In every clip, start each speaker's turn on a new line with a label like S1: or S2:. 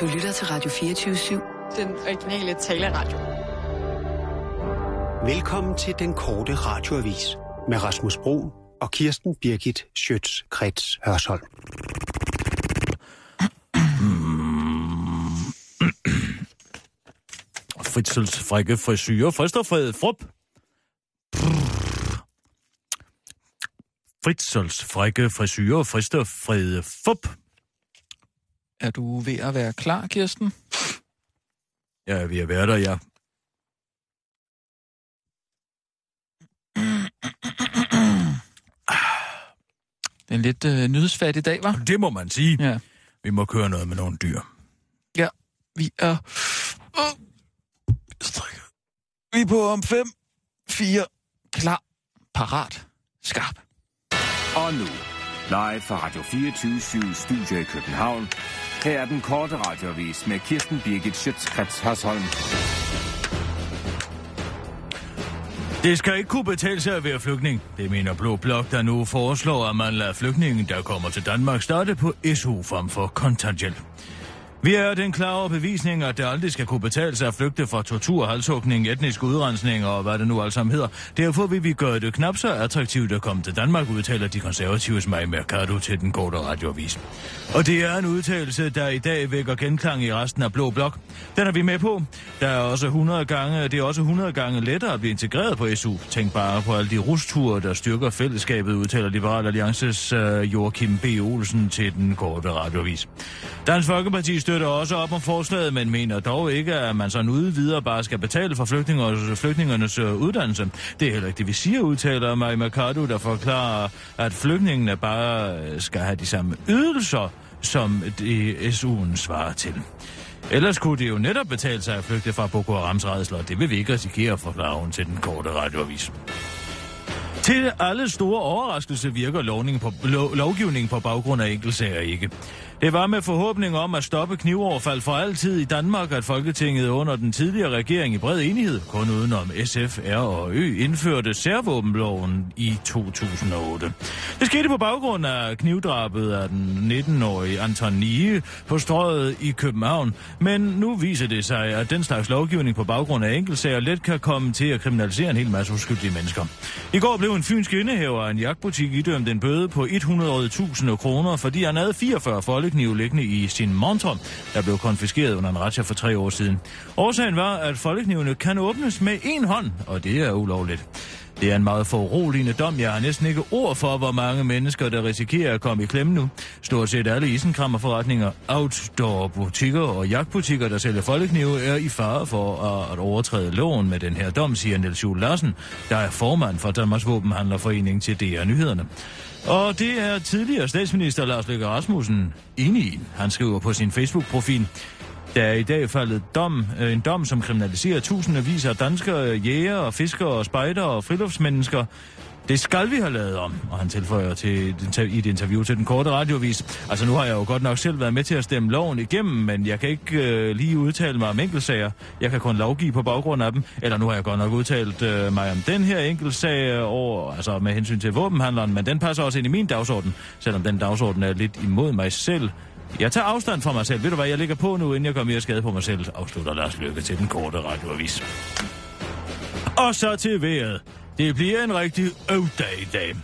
S1: Du lytter til Radio 24-7.
S2: Den originale taleradio.
S3: Velkommen til den korte radioavis med Rasmus Bro og Kirsten Birgit Schøtz-Krets Hørsholm.
S4: Fritzels frække frisyrer, frister fred frup. Fritzels frække frisyrer, frister fred fup.
S5: Er du ved at være klar, Kirsten?
S4: Jeg er ved at være der, ja.
S5: Det er en lidt øh, nyhedsfattig dag, var?
S4: Det må man sige.
S5: Ja.
S4: Vi må køre noget med nogle dyr.
S5: Ja, vi er... Oh. Vi er på om 5, 4, klar, parat, skarp.
S6: Og nu, live fra Radio 24 Studio i København. Her er den korte radiovis med Kirsten Birgit Schøtzgrads Hasholm.
S4: Det skal ikke kunne betale sig at være flygtning. Det mener Blå Blok, der nu foreslår, at man lader flygtningen, der kommer til Danmark, starte på SU frem for kontanthjælp. Vi er den klare bevisning, at det aldrig skal kunne betale sig at flygte fra tortur, halshugning, etnisk udrensning og hvad det nu alt sammen hedder. Derfor vil vi gøre det knap så attraktivt at komme til Danmark, udtaler de konservatives Maja Mercado til den korte radioavis. Og det er en udtalelse, der i dag vækker genklang i resten af Blå Blok. Den er vi med på. Der er også 100 gange, det er også 100 gange lettere at blive integreret på SU. Tænk bare på alle de rusture, der styrker fællesskabet, udtaler Liberal Alliances uh, Joachim B. Olsen til den korte radioavis. Dansk Folkeparti støtter også op om forslaget, men mener dog ikke, at man sådan ude videre bare skal betale for flygtningernes, flygtningernes øh, uddannelse. Det er heller ikke det, vi siger, udtaler Maja Mercado, der forklarer, at flygtningene bare øh, skal have de samme ydelser, som de SU'en svarer til. Ellers kunne det jo netop betale sig at flygte fra Boko Harams redsler, det vil vi ikke risikere, forklarer hun til den korte radioavis. Til alle store overraskelse virker lovningen på, lo, lovgivningen på baggrund af enkeltsager ikke. Det var med forhåbning om at stoppe knivoverfald for altid i Danmark, at Folketinget under den tidligere regering i bred enighed, kun udenom SF, R og Ø, indførte særvåbenloven i 2008. Det skete på baggrund af knivdrabet af den 19-årige Anton Nie på strøget i København, men nu viser det sig, at den slags lovgivning på baggrund af enkeltsager let kan komme til at kriminalisere en hel masse uskyldige mennesker. I går blev en fynsk indehaver af en jagtbutik idømt en bøde på 100.000 kroner, fordi han havde 44 foldeknive liggende i sin montre, der blev konfiskeret under en retsja for tre år siden. Årsagen var, at foldeknivene kan åbnes med én hånd, og det er ulovligt. Det er en meget foruroligende dom. Jeg har næsten ikke ord for, hvor mange mennesker, der risikerer at komme i klemme nu. Stort set alle isenkrammerforretninger, outdoor-butikker og jagtbutikker, der sælger foldeknive, er i fare for at overtræde loven med den her dom, siger Niels Juhl Larsen, der er formand for Danmarks Våbenhandlerforening til DR Nyhederne. Og det er tidligere statsminister Lars Løkke Rasmussen enig i. Han skriver på sin Facebook-profil, der er i dag faldet dom, øh, en dom, som kriminaliserer tusindvis af danskere, jæger, fiskere, spejder og friluftsmennesker. Det skal vi have lavet om, og han tilføjer til, i et interview til den korte radiovis. Altså nu har jeg jo godt nok selv været med til at stemme loven igennem, men jeg kan ikke øh, lige udtale mig om enkeltsager. Jeg kan kun lovgive på baggrund af dem. Eller nu har jeg godt nok udtalt øh, mig om den her enkeltsag øh, over, altså med hensyn til våbenhandleren, men den passer også ind i min dagsorden, selvom den dagsorden er lidt imod mig selv. Jeg tager afstand fra mig selv. Ved du hvad, jeg ligger på nu, inden jeg kommer mere skade på mig selv, afslutter Lars Lykke til den korte radioavis. Og så til vejret. Det bliver en rigtig øvdag i dag.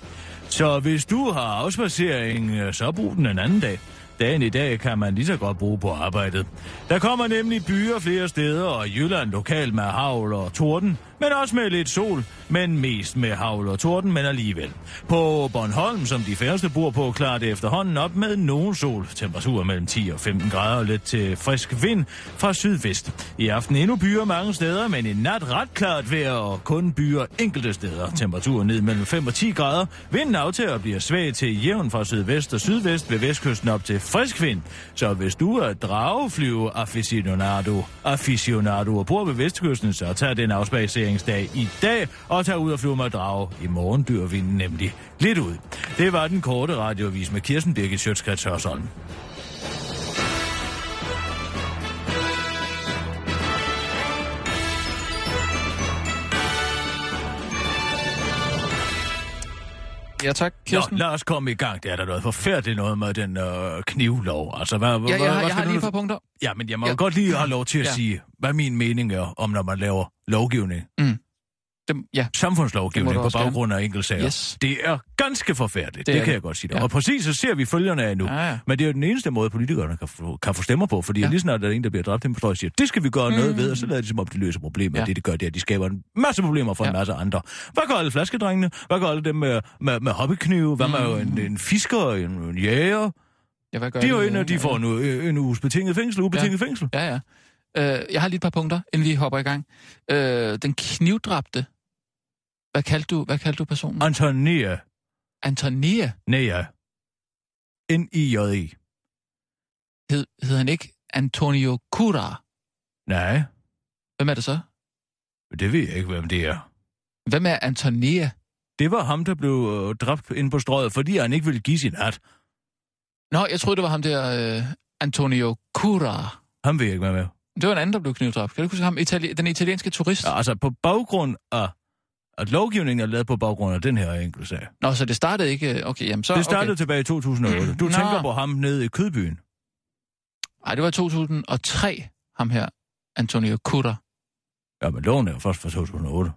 S4: Så hvis du har afspacering, så brug den en anden dag. Dagen i dag kan man lige så godt bruge på arbejdet. Der kommer nemlig byer flere steder, og Jylland lokalt med havl og torden, men også med lidt sol, men mest med havl og torden, men alligevel. På Bornholm, som de færreste bor på, klarer det efterhånden op med nogen sol. Temperatur mellem 10 og 15 grader og lidt til frisk vind fra sydvest. I aften endnu byer mange steder, men i nat ret klart vejr og kun byer enkelte steder. Temperatur ned mellem 5 og 10 grader. Vinden aftager og bliver svag til jævn fra sydvest og sydvest ved vestkysten op til frisk vind. Så hvis du er drageflyve aficionado, aficionado og bor ved vestkysten, så tag den lanceringsdag i dag og tager ud og flyve med drage. I morgen dyr vinden nemlig lidt ud. Det var den korte radiovis med Kirsten Birgit Sjøtskrets Hørsholm.
S5: Ja, tak, Kirsten.
S4: Nå, lad os komme i gang. Det er der noget forfærdeligt noget med den øh, knivlov. Altså, hvad,
S5: ja,
S4: hvad,
S5: jeg, har,
S4: hvad
S5: jeg har lige et par punkter.
S4: Ja, men jeg må
S5: Ja.
S4: godt lige have lov til at
S5: Ja.
S4: sige, hvad min mening er om, når man laver lovgivning.
S5: Dem, ja,
S4: Samfundslovgivning
S5: Det
S4: på baggrund af enkeltsager.
S5: Yes.
S4: Det er ganske forfærdeligt,
S5: Det
S4: det, det kan
S5: det.
S4: jeg godt sige dig.
S5: Ja.
S4: Og præcis så ser vi følgerne af nu.
S5: Ja, ja.
S4: Men det er jo den eneste måde, politikerne kan få, kan få stemmer på, fordi
S5: Ja.
S4: lige snart der er en, der bliver dræbt, og siger, det skal vi gøre mm. noget ved, og så lader de som om, de løser problemer.
S5: Ja.
S4: Det, de gør, det er, at de skaber en masse problemer for
S5: Ja.
S4: en masse andre. Hvad gør alle flaskedrengene? Hvad gør alle dem med, med, med hobbyknive? Hvad med
S5: Mm.
S4: en, en fisker, en, en jæger?
S5: ja hvad gør
S4: De er jo
S5: de,
S4: inde, de får nu øh, en uges betinget fængsel, ubetinget ja. fængsel.
S5: Ja, ja. Øh, jeg har lige et par punkter, inden vi hopper i gang. Øh, den knivdræbte. Hvad kaldte du, hvad kaldte du personen?
S4: Antonia
S5: Antonia
S4: Nea. N-I-J-E.
S5: hed, hed han ikke Antonio Cura.
S4: Nej,
S5: Hvem er det så?
S4: det ved jeg ikke, hvem det er.
S5: Hvem er Antonia?
S4: Det var ham, der blev øh, dræbt ind på strøget, fordi han ikke ville give sin hat.
S5: Nå, jeg troede, det var ham der, øh, Antonio Cura.
S4: Han ved jeg ikke, hvad med.
S5: Det var en anden, der blev knivdræbt. Kan du huske ham? Itali- den italienske turist?
S4: Ja, altså på baggrund af, at lovgivningen er lavet på baggrund af den her enkelte sag.
S5: Nå, så det startede ikke... Okay, jamen så...
S4: Det startede
S5: Okay.
S4: tilbage i 2008. Du
S5: Nå.
S4: tænker på ham nede i Kødbyen.
S5: Ej, det var i 2003, ham her, Antonio Cura.
S4: Ja, men loven er jo først fra 2008.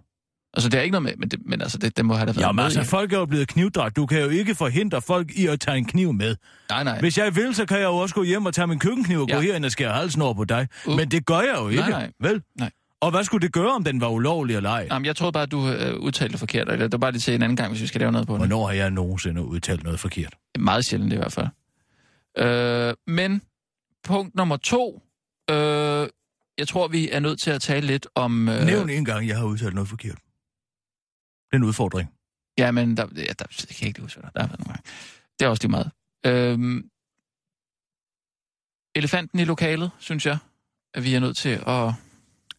S5: Altså, det er ikke noget med, men, det, men altså, det, det må have da været
S4: Jamen
S5: med
S4: altså,
S5: i-
S4: folk er jo blevet knivdræbt. Du kan jo ikke forhindre folk i at tage en kniv med.
S5: Nej, nej.
S4: Hvis jeg vil, så kan jeg jo også gå hjem og tage min køkkenkniv og
S5: Ja.
S4: gå herind og skære halsen over på dig.
S5: Uh.
S4: Men det gør jeg jo ikke,
S5: nej.
S4: vel?
S5: Nej.
S4: Og hvad skulle det gøre, om den var ulovlig eller ej?
S5: Jamen, jeg troede bare, at du øh, udtalte det forkert. Eller det var bare lige til en anden gang, hvis vi skal lave noget på det.
S4: Hvornår har jeg nogensinde udtalt noget forkert?
S5: Meget sjældent i hvert fald. Øh, men punkt nummer to. Øh, jeg tror, vi er nødt til at tale lidt om... Øh,
S4: Nævn en gang, jeg har udtalt noget forkert. Det er en udfordring.
S5: Ja, men der, ja, der, jeg kan ikke huske, der, der har været nogle gange. Det er også lige meget. Øh, elefanten i lokalet, synes jeg, at vi er nødt til at...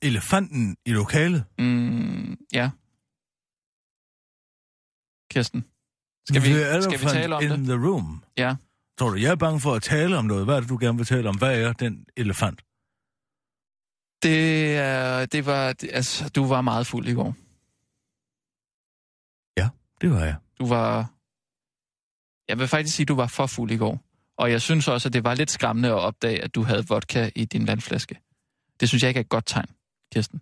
S4: Elefanten i lokalet.
S5: Mm, ja. Kirsten. Skal vi, skal vi tale om
S4: in
S5: det?
S4: the room.
S5: Ja.
S4: Tror du, jeg er bange for at tale om noget? Hvad er det, du gerne vil tale om? Hvad er den elefant?
S5: Det, er, det var... Det, altså, du var meget fuld i går.
S4: Det var jeg.
S5: Du var... Jeg vil faktisk sige, du var for fuld i går. Og jeg synes også, at det var lidt skræmmende at opdage, at du havde vodka i din vandflaske. Det synes jeg ikke er et godt tegn, Kirsten.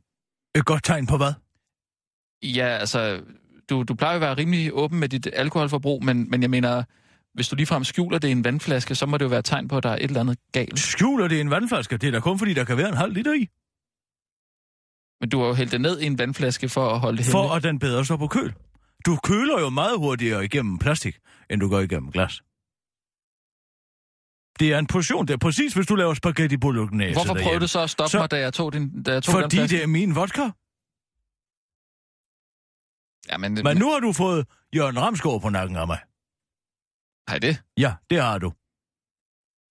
S4: Et godt tegn på hvad?
S5: Ja, altså, du, du plejer jo at være rimelig åben med dit alkoholforbrug, men, men jeg mener, hvis du ligefrem skjuler det i en vandflaske, så må det jo være et tegn på, at der er et eller andet galt.
S4: Skjuler det i en vandflaske? Det er da kun fordi, der kan være en halv liter i.
S5: Men du har jo hældt det ned i en vandflaske for at holde det
S4: For
S5: hemmeligt.
S4: at den bedre står på køl. Du køler jo meget hurtigere igennem plastik, end du gør igennem glas. Det er en portion. Det er præcis, hvis du laver spaghetti bolognese
S5: Hvorfor prøvede
S4: derhjemme.
S5: du så at stoppe
S4: Så-
S5: mig, da jeg tog, din, da jeg tog
S4: Fordi det er min vodka.
S5: Ja, men,
S4: Men nu har du fået Jørgen Ramsgaard på nakken af mig.
S5: Hej det.
S4: Ja, det har du.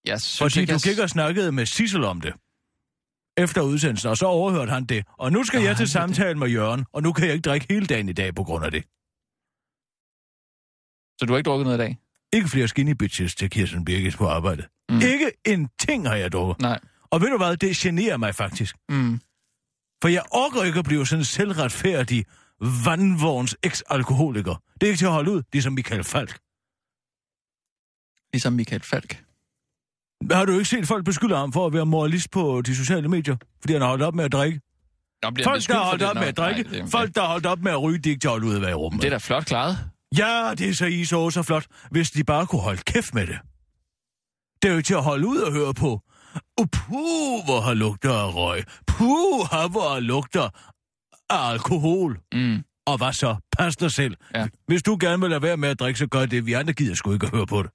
S5: Jeg synes
S4: Fordi
S5: ikke,
S4: du
S5: jeg...
S4: gik og snakkede med Sissel om det. Efter udsendelsen, og så overhørte han det. Og nu skal
S5: Nå,
S4: jeg til samtale med Jørgen, og nu kan jeg ikke drikke hele dagen i dag på grund af det.
S5: Så du har ikke drukket noget i dag?
S4: Ikke flere skinny bitches til Kirsten Birgit på arbejde.
S5: Mm.
S4: Ikke en ting har jeg drukket.
S5: Nej.
S4: Og ved du hvad, det generer mig faktisk.
S5: Mm.
S4: For jeg orker ikke at blive sådan selvretfærdig vandvogns eks-alkoholiker. Det er ikke til at holde ud, ligesom Michael Falk.
S5: Ligesom Michael Falk.
S4: Har du ikke set folk beskylde ham for at være moralist på de sociale medier? Fordi han har holdt op med at drikke.
S5: Nå,
S4: Folk, der har holdt op med at drikke.
S5: nej, det-
S4: Folk, der har holdt op med at ryge, de ikke til at holde ud af være i rummet.
S5: Det er da flot klaret.
S4: Ja, det er så I så så flot, hvis de bare kunne holde kæft med det. Det er jo til at holde ud og høre på. Uh, puh, hvor har lugter af røg. Puh, hvor har lugter af alkohol.
S5: Mm.
S4: Og hvad så? Pas dig selv.
S5: Ja.
S4: Hvis du gerne vil lade være med at drikke, så gør det. Vi andre gider sgu ikke at høre på det.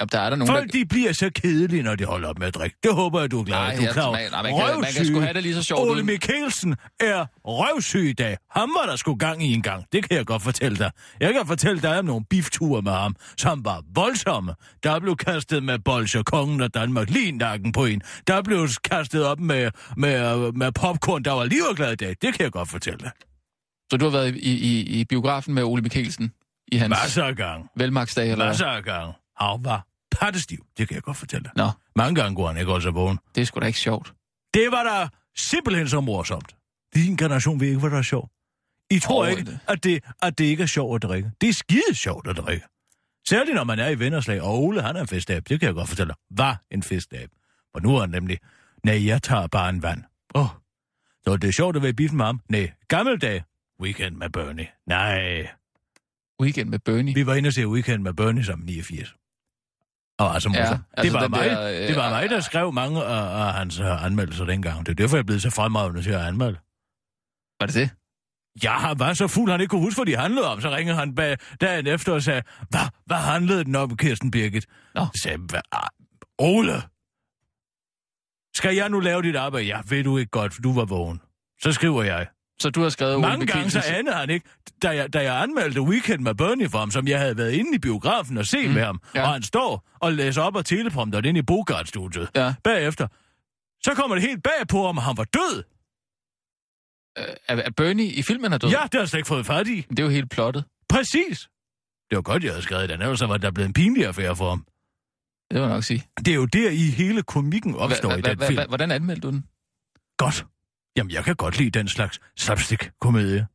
S5: Jamen, der er der nogen,
S4: Folk, de bliver så kedelige, når de holder op med at drikke. Det håber jeg, du er glad
S5: Nej,
S4: du er klar over.
S5: nej, man kan- man kan sgu have det lige så sjovt
S4: Ole Mikkelsen er røvsyg i dag. Ham var der sgu gang i en gang. Det kan jeg godt fortælle dig. Jeg kan fortælle dig om nogle bifture med ham, som var voldsomme. Der blev kastet med bolsjer, kongen af Danmark, lige nakken på en. Der blev kastet op med, med, med popcorn, der var lige glad i dag. Det kan jeg godt fortælle dig.
S5: Så du har været i, i, i biografen med Ole Mikkelsen i hans
S4: Masser af gang.
S5: velmagsdag, eller?
S4: Masser af gang. Han var pattestiv. Det kan jeg godt fortælle dig.
S5: Nå,
S4: Mange gange går han ikke også vågen.
S5: det er sgu da ikke sjovt.
S4: Det var da simpelthen så morsomt. Din generation ved ikke, hvad der er sjovt. I tror ikke,
S5: det-
S4: at det, at det ikke er sjovt at drikke. Det er skide sjovt at drikke. Særligt når man er i vennerslag, og Ole han er en festab, det kan jeg godt fortælle dig, var en festab. Og nu er han nemlig, nej, jeg tager bare en vand. Åh, oh. så det er sjovt at være i biffen med ham. Nej, gammeldag, weekend med Bernie. Nej,
S5: Weekend med Bernie.
S4: vi var inde og se weekend med Bernie som 89. Og altså,
S5: Ja,
S4: ja, det,
S5: altså
S4: var mig,
S5: der, øh,
S4: det var mig, der skrev mange af, af hans uh, anmeldelser dengang. Det er derfor, jeg er blevet så fremragende til at anmelde.
S5: Var det det?
S4: Jeg var så fuld, han ikke kunne huske, hvad de handlede om. Så ringede han bag, dagen efter og sagde, hvad, hvad handlede den om, Kirsten Birgit?
S5: Nå.
S4: Så sagde "Hvad- Ole, skal jeg nu lave dit arbejde? Ja, ved du ikke godt, for du var vågen. Så skriver jeg.
S5: Så du har skrevet Ole
S4: Mange gange så anede han ikke, da jeg, da jeg anmeldte Weekend med Bernie for ham, som jeg havde været inde i biografen og set mm, med ham,
S5: ja.
S4: og han står og læser op af teleprompteren inde i Bogart-studiet.
S5: Ja.
S4: Bagefter, så kommer det helt bag på ham, at han var død.
S5: Øh, Er, er Bernie i filmen er død?
S4: Ja, det har jeg slet ikke fået fat i.
S5: Det er jo helt plottet.
S4: Præcis. Det var godt, jeg havde skrevet den, ellers var der blevet en pinlig affære for ham.
S5: Det vil jeg nok sige.
S4: Det er jo der, i hele komikken opstår i den film.
S5: Hvordan anmeldte du den?
S4: Godt. Jamen, jeg kan godt lide den slags slapstick-komedie.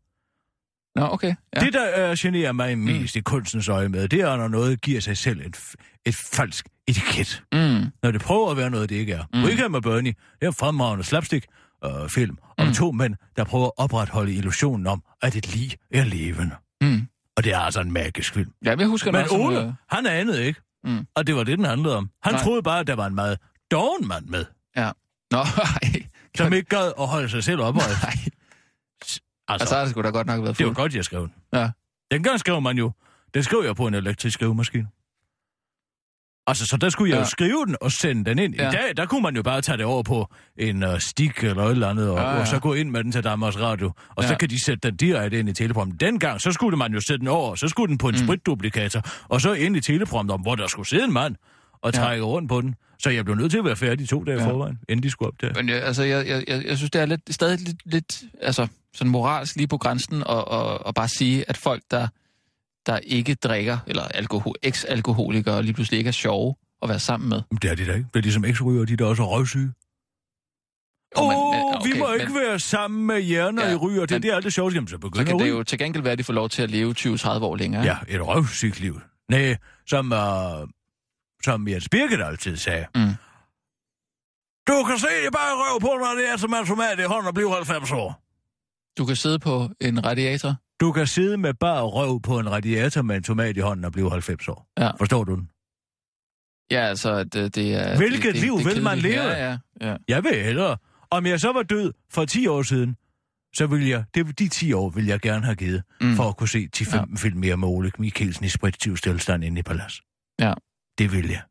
S5: Nå, okay. Ja.
S4: Det, der uh, generer mig mest mm. i kunstens øje med, det er, når noget giver sig selv et, et falsk etiket.
S5: Mm.
S4: Når det prøver at være noget, det ikke er. Mm. Weekend med Bernie, det er en fremragende slapstick-film om
S5: Mm.
S4: to mænd, der prøver at opretholde illusionen om, at et liv er levende.
S5: Mm.
S4: Og det er altså en magisk film.
S5: Ja, men jeg husker
S4: Men Ole,
S5: øh,
S4: han anede ikke.
S5: Mm.
S4: Og det var det, den handlede om. Han.
S5: Nej.
S4: troede bare, at der var en meget doven mand med,
S5: Ja. Nå, ej.
S4: Som ikke gad at holde sig selv oprejst.
S5: Nej.
S4: Altså,
S5: Altså, så har det sgu da godt nok været
S4: det var
S5: fuld.
S4: godt, jeg skrev den.
S5: Ja.
S4: Dengang skrev man jo, det skrev jeg på en elektrisk skrivemaskine. Altså, så der skulle jeg
S5: Ja.
S4: jo skrive den og sende den ind.
S5: Ja.
S4: I dag, der kunne man jo bare tage det over på en uh, stik eller et eller andet, og,
S5: Ja, ja.
S4: og så gå ind med den til Danmarks Radio, og
S5: Ja.
S4: så kan de sætte den direkte ind i teleprompten. Dengang, så skulle man jo sætte den over, så skulle den på en mm. spritduplikator, og så ind i teleprompten, hvor der skulle sidde en mand og
S5: Ja.
S4: trække rundt på den. Så jeg blev nødt til at være færdig to dage
S5: Ja.
S4: ja. forvejen, inden de skulle op der.
S5: Men jeg, altså, jeg, jeg, jeg, jeg synes, det er lidt, stadig lidt, lidt altså, sådan moralsk lige på grænsen, og, og, og bare sige, at folk, der, der ikke drikker, eller alkohol, eks-alkoholikere, lige pludselig ikke er sjove at være sammen med.
S4: Men det er de da ikke. Det er ligesom eksryger, de er da også røvsyge. Åh, oh,
S5: okay,
S4: vi må
S5: men-
S4: ikke være sammen med hjerner
S5: Ja,
S4: ja, i ryger. Det,
S5: men-
S4: det er aldrig sjovt. Jamen, så begynder
S5: Så kan det jo til gengæld være, at de får lov til at leve 20-30 år længere.
S4: Ja, et røvsygt liv. Nej, som, uh, som Jens Birgit altid sagde.
S5: Mm.
S4: Du kan se det bare røv på, når det er som en tomat i hånden og blive 90 år.
S5: Du kan sidde på en radiator.
S4: Du kan sidde med bare røv på en radiator med en tomat i hånden og blive 90 år.
S5: Ja.
S4: Forstår du den?
S5: Ja, altså, øh, det er...
S4: Hvilket
S5: det, det,
S4: liv
S5: det er
S4: vil man leve?
S5: Ja, ja, ja.
S4: Jeg vil hellere. Om jeg så var død for 10 år siden, så ville jeg, det, de 10 år ville jeg gerne have givet,
S5: Mm.
S4: for at kunne se 10-15 ja. film mere med Ole Mikkelsen i spritiv stillestand inde i palads.
S5: Ja.
S4: Det vil jeg.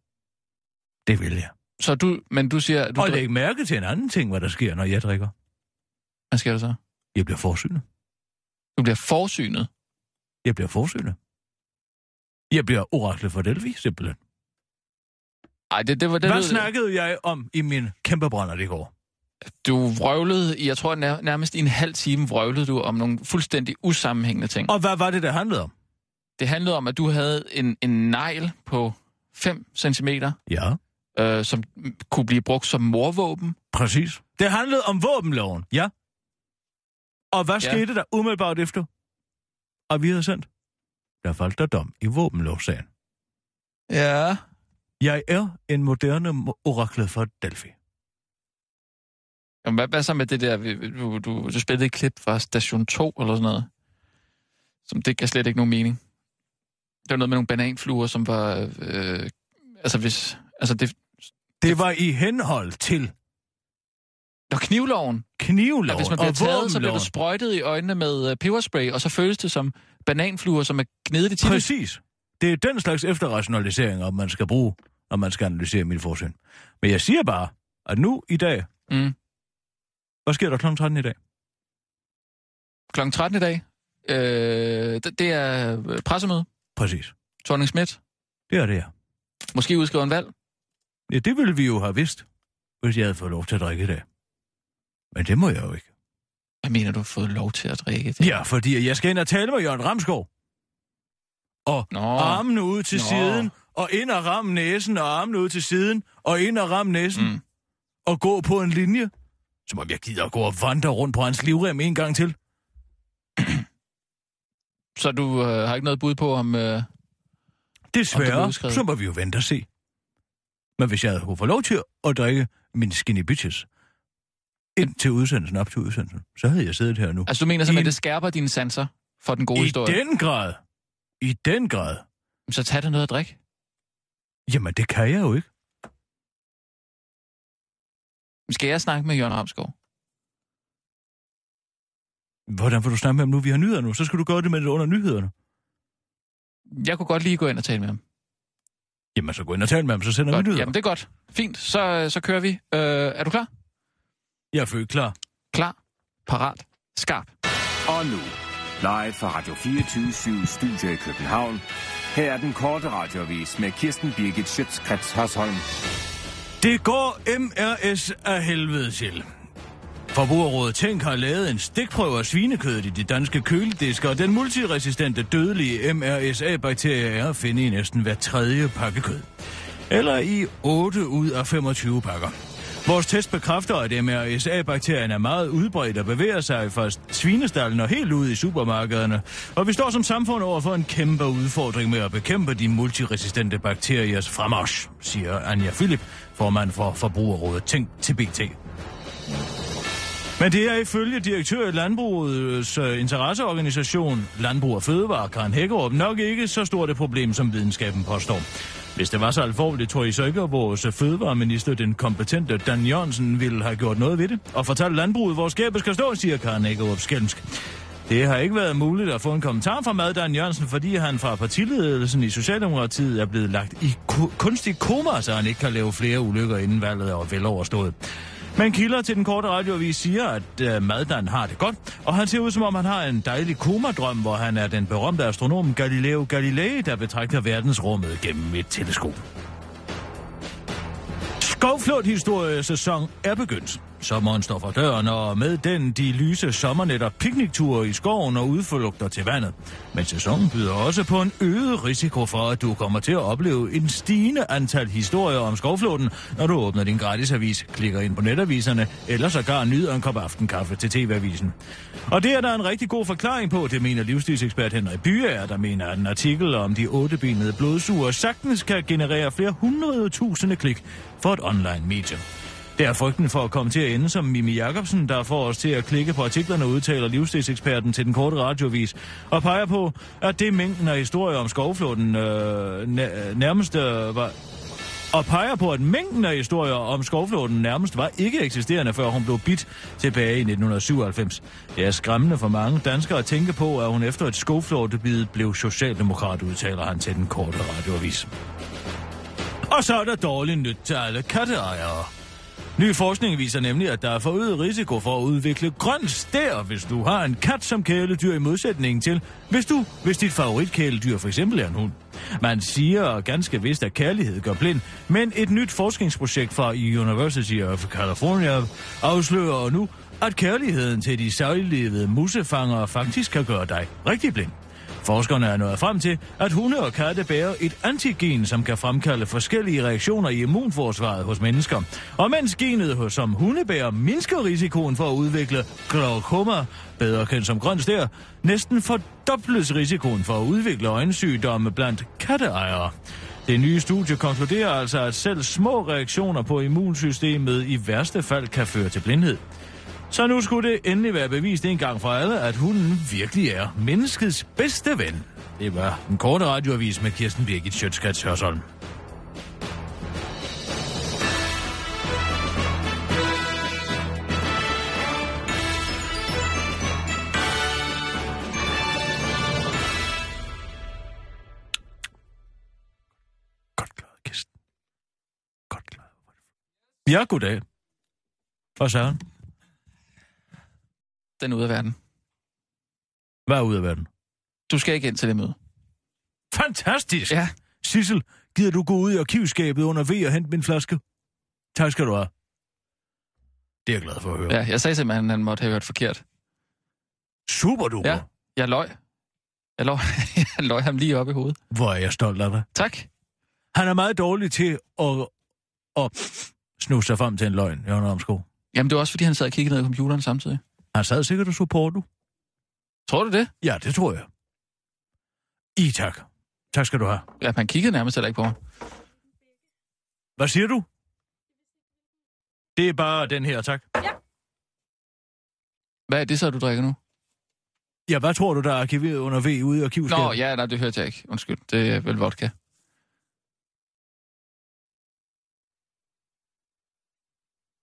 S4: Det vil jeg.
S5: Så du, men du siger... Du,
S4: Og læg mærke til en anden ting, hvad der sker, når jeg drikker.
S5: Hvad sker der så?
S4: Jeg bliver forsynet.
S5: Du bliver forsynet.
S4: Jeg bliver forsynet. Jeg bliver oraklet for Delphi, simpelthen.
S5: Ej, det, det var det.
S4: Hvad
S5: lød-
S4: snakkede jeg om i min kæmpe brænder i går?
S5: Du vrøvlede, jeg tror nær, nærmest i en halv time vrøvlede du om nogle fuldstændig usammenhængende ting.
S4: Og hvad var det, der handlede om?
S5: Det handlede om, at du havde en, en negl på 5 cm,
S4: Ja,
S5: øh, som kunne blive brugt som morvåben.
S4: præcis. Det handlede om våbenloven, ja. Og hvad
S5: Ja.
S4: skete der umiddelbart efter? Og vi havde sendt. Der faldt der dom i våbenlovsagen.
S5: Ja.
S4: Jeg er en moderne mo- oraklet for Delphi.
S5: Jamen, hvad, hvad så med det der, du, du, du spillede et klip fra station 2 eller sådan noget, som det gav slet ikke nogen mening. Var noget med nogle bananfluer, som var, øh, altså hvis, altså det,
S4: Det var i henhold til
S5: der var knivloven.
S4: knivloven
S5: At hvis man bliver
S4: og
S5: taget, så bliver du sprøjtet i øjnene med øh, peberspray, og så føles det som bananfluer, som er gnedet i timen.
S4: Præcis. Det er den slags efterrationaliseringer, man skal bruge, når man skal analysere mit forsyn. Men jeg siger bare, at nu i dag,
S5: Mm.
S4: hvad sker der kl. 13 i dag?
S5: Klokken 13 i dag, øh, det, det er pressemøde.
S4: Præcis.
S5: Thorning Schmidt.
S4: Det er det her.
S5: Måske udskriver en valg.
S4: Ja, det ville vi jo have vidst, hvis jeg havde fået lov til at drikke dag. Men det må jeg jo ikke.
S5: Hvad mener du har fået lov til at drikke? Det?
S4: Ja, fordi jeg skal ind og tale med Jørgen Ramskov. Og
S5: Nå.
S4: armene ud til
S5: Nå.
S4: siden, og ind og ramme næsen, og armene ud til siden, og ind og ramme næsen,
S5: mm.
S4: og gå på en linje. Som om jeg gider at gå og vandre rundt på hans livrem en gang til.
S5: Så du øh, har ikke noget bud på, om... Øh, Om
S4: Desværre,
S5: udskrevet.
S4: så må vi jo vente og se. Men hvis jeg kunne få lov til at drikke min skinny bitches ind til udsendelsen, op til udsendelsen, så havde jeg siddet her nu.
S5: altså, du mener simpelthen,
S4: I-
S5: det skærper dine sanser for den gode
S4: I
S5: historie?
S4: den grad. I den grad.
S5: Så tag dig noget at drikke.
S4: Jamen, det kan jeg jo ikke.
S5: Skal jeg snakke med Jørgen Ramskov?
S4: Hvordan får du snakke med ham nu? Vi har nyheder nu. Så skal du gøre det med det under nyhederne.
S5: Jeg kunne godt lige gå ind og tale med ham.
S4: Jamen, så gå ind og tale med ham, så sender vi
S5: Godt.
S4: nyheder.
S5: Jamen, det er godt. Fint. Så, så kører vi. Øh, er du klar?
S4: Jeg er født klar.
S5: Klar. Parat. Skarp.
S6: Og nu, live fra Radio 24 Studio i København. Her er den korte radiovis med Kirsten Birgit Schøtzgrads Hasholm.
S4: Det går MRS af helvede til. Forbrugerrådet Tænk har lavet en stikprøve af svinekødet i de danske kølediske, og den multiresistente dødelige MRSA-bakterie er at finde i næsten hver tredje pakke kød. Eller i 8 ud af 25 pakker. Vores test bekræfter, at MRSA-bakterien er meget udbredt og bevæger sig fra svinestallen og helt ud i supermarkederne. Og vi står som samfund over for en kæmpe udfordring med at bekæmpe de multiresistente bakteriers fremmarsch, siger Anja Philip, formand for Forbrugerrådet Tænk til BT. Men det er ifølge direktør i Landbrugets øh, interesseorganisation, Landbrug og Fødevare, Karen Hækkerup, nok ikke så stort et problem, som videnskaben påstår. Hvis det var så alvorligt, tror I så ikke, at vores fødevareminister, den kompetente Dan Jørgensen, ville have gjort noget ved det? Og fortalt landbruget, hvor skabet skal stå, siger Karen Hækkerup skælmsk. Det har ikke været muligt at få en kommentar fra Mad Dan Jørgensen, fordi han fra partiledelsen i Socialdemokratiet er blevet lagt i ku- kunstig koma, så han ikke kan lave flere ulykker inden valget er veloverstået. Men kilder til den korte radioavis siger, at øh, Maddan har det godt, og han ser ud som om han har en dejlig komadrøm, hvor han er den berømte astronom Galileo Galilei, der betragter verdensrummet gennem et teleskop. Skovflåt-historiesæson er begyndt. Sommeren står for døren, og med den de lyse sommernetter, piknikture i skoven og udflugter til vandet. Men sæsonen byder også på en øget risiko for, at du kommer til at opleve en stigende antal historier om skovflåten, når du åbner din gratisavis, klikker ind på netaviserne, eller sågar nyder en kop aftenkaffe til TV-avisen. Og det er der en rigtig god forklaring på, det mener livsstilsekspert Henrik Byer, der mener, at en artikel om de ottebenede blodsuger sagtens kan generere flere hundrede tusinde klik for et online-medium. Det er frygten for at komme til at ende som Mimi Jacobsen, der får os til at klikke på artiklerne, udtaler livsstilseksperten til den korte radiovis, og peger på, at det mængden af historier om skovflåten øh, nærmest øh, var og peger på, at mængden af historier om skovflåten nærmest var ikke eksisterende, før hun blev bit tilbage i 1997. Det er skræmmende for mange danskere at tænke på, at hun efter et skovflåtebid blev socialdemokrat, udtaler han til den korte radioavis. Og så er der dårligt nyt til alle katteejere. Ny forskning viser nemlig, at der er forøget risiko for at udvikle grøn stær, hvis du har en kat som kæledyr i modsætning til, hvis, du, hvis dit favoritkæledyr for eksempel er en hund. Man siger ganske vist, at kærlighed gør blind, men et nyt forskningsprojekt fra University of California afslører nu, at kærligheden til de sejlevede musefangere faktisk kan gøre dig rigtig blind. Forskerne er nået frem til, at hunde og katte bærer et antigen, som kan fremkalde forskellige reaktioner i immunforsvaret hos mennesker. Og mens genet hos som hundebærer mindsker risikoen for at udvikle glaukoma, bedre kendt som grøn stær, næsten fordobles risikoen for at udvikle øjensygdomme blandt katteejere. Det nye studie konkluderer altså, at selv små reaktioner på immunsystemet i værste fald kan føre til blindhed. Så nu skulle det endelig være bevist en gang for alle, at hunden virkelig er menneskets bedste ven. Det var en korte radioavis med Kirsten Birgit Sjøtskrets Hørsholm. Ja, goddag. Hvad så?
S5: Den er ude af verden.
S4: Hvad er ude af verden?
S5: Du skal ikke ind til det møde.
S4: Fantastisk!
S5: Ja.
S4: Sissel, gider du gå ud i arkivskabet under V og hente min flaske? Tak skal du have. Det er jeg glad for at høre.
S5: Ja, jeg sagde simpelthen, at han måtte have hørt forkert.
S4: Super duper.
S5: Ja. Jeg løg. Jeg løg, jeg løg ham lige op i hovedet.
S4: Hvor er jeg stolt af dig.
S5: Tak.
S4: Han er meget dårlig til at, at snuse sig frem til en løgn, Jørgen Ramsko.
S5: Jamen, det var også, fordi han sad og kiggede ned i computeren samtidig.
S4: Han sad sikkert og så porno.
S5: Tror du det?
S4: Ja, det tror jeg. I tak. Tak skal du have.
S5: Ja, man kiggede nærmest heller ikke på mig.
S4: Hvad siger du? Det er bare den her, tak.
S5: Hvad er det så, du drikker nu?
S4: Ja, hvad tror du, der er arkiveret under V ude i arkivskabet?
S5: Nå, ja, nej, det hørte jeg ikke. Undskyld, det er vel vodka.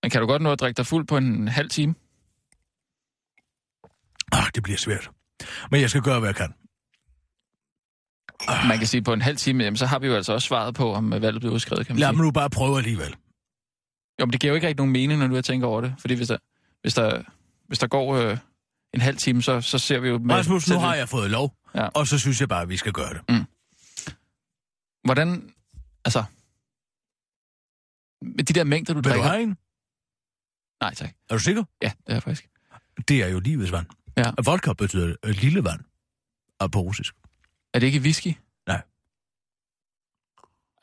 S5: Men kan du godt nå at drikke dig fuld på en halv time?
S4: Ah, det bliver svært. Men jeg skal gøre, hvad jeg kan.
S5: Man kan sige, på en halv time, jamen, så har vi jo altså også svaret på, om øh, valget bliver udskrevet, kan man
S4: Lad
S5: sige.
S4: mig nu bare prøve alligevel.
S5: Jo, men det giver jo ikke rigtig nogen mening, når du har tænkt over det. Fordi hvis der, hvis der, hvis der går øh, en halv time, så, så ser vi jo... Med,
S4: Rasmus, nu har jeg fået lov,
S5: Ja.
S4: og så synes jeg bare, at vi skal gøre det.
S5: Hvordan... Altså... Med de der mængder, du
S4: Vil du
S5: drikker...
S4: have en?
S5: Nej, tak.
S4: Er du sikker?
S5: Ja, det er jeg faktisk.
S4: Det er jo livets vand.
S5: Ja.
S4: Vodka betyder øh, lille vand. Og på russisk.
S5: Er det ikke whisky?
S4: Nej.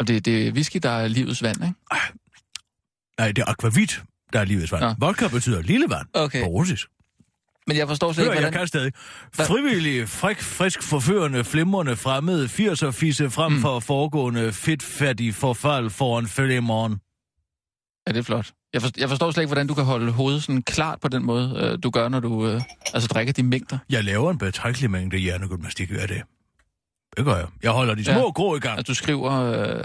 S5: Og det, det er whisky, der er livets vand, ikke?
S4: Nej, det er akvavit, der er livets vand.
S5: Nå.
S4: Vodka betyder lille vand
S5: Okay.
S4: på russisk.
S5: Men jeg forstår slet
S4: Hør,
S5: ikke,
S4: jeg
S5: hvordan...
S4: kan stadig. Frivillige, frik, frisk, forførende, flimrende, fremmede, 80'er fisse frem
S5: Mm.
S4: for foregående, fedtfattig forfald foran følge i morgen.
S5: Ja, det er flot. Jeg, for, jeg forstår slet ikke, hvordan du kan holde hovedet sådan klart på den måde, øh, du gør, når du øh, altså drikker de mængder.
S4: Jeg laver en betragtelig mængde hjernegymnastik af det. Det gør jeg. Jeg holder de små
S5: Ja.
S4: grå i gang.
S5: Altså, du skriver... Øh,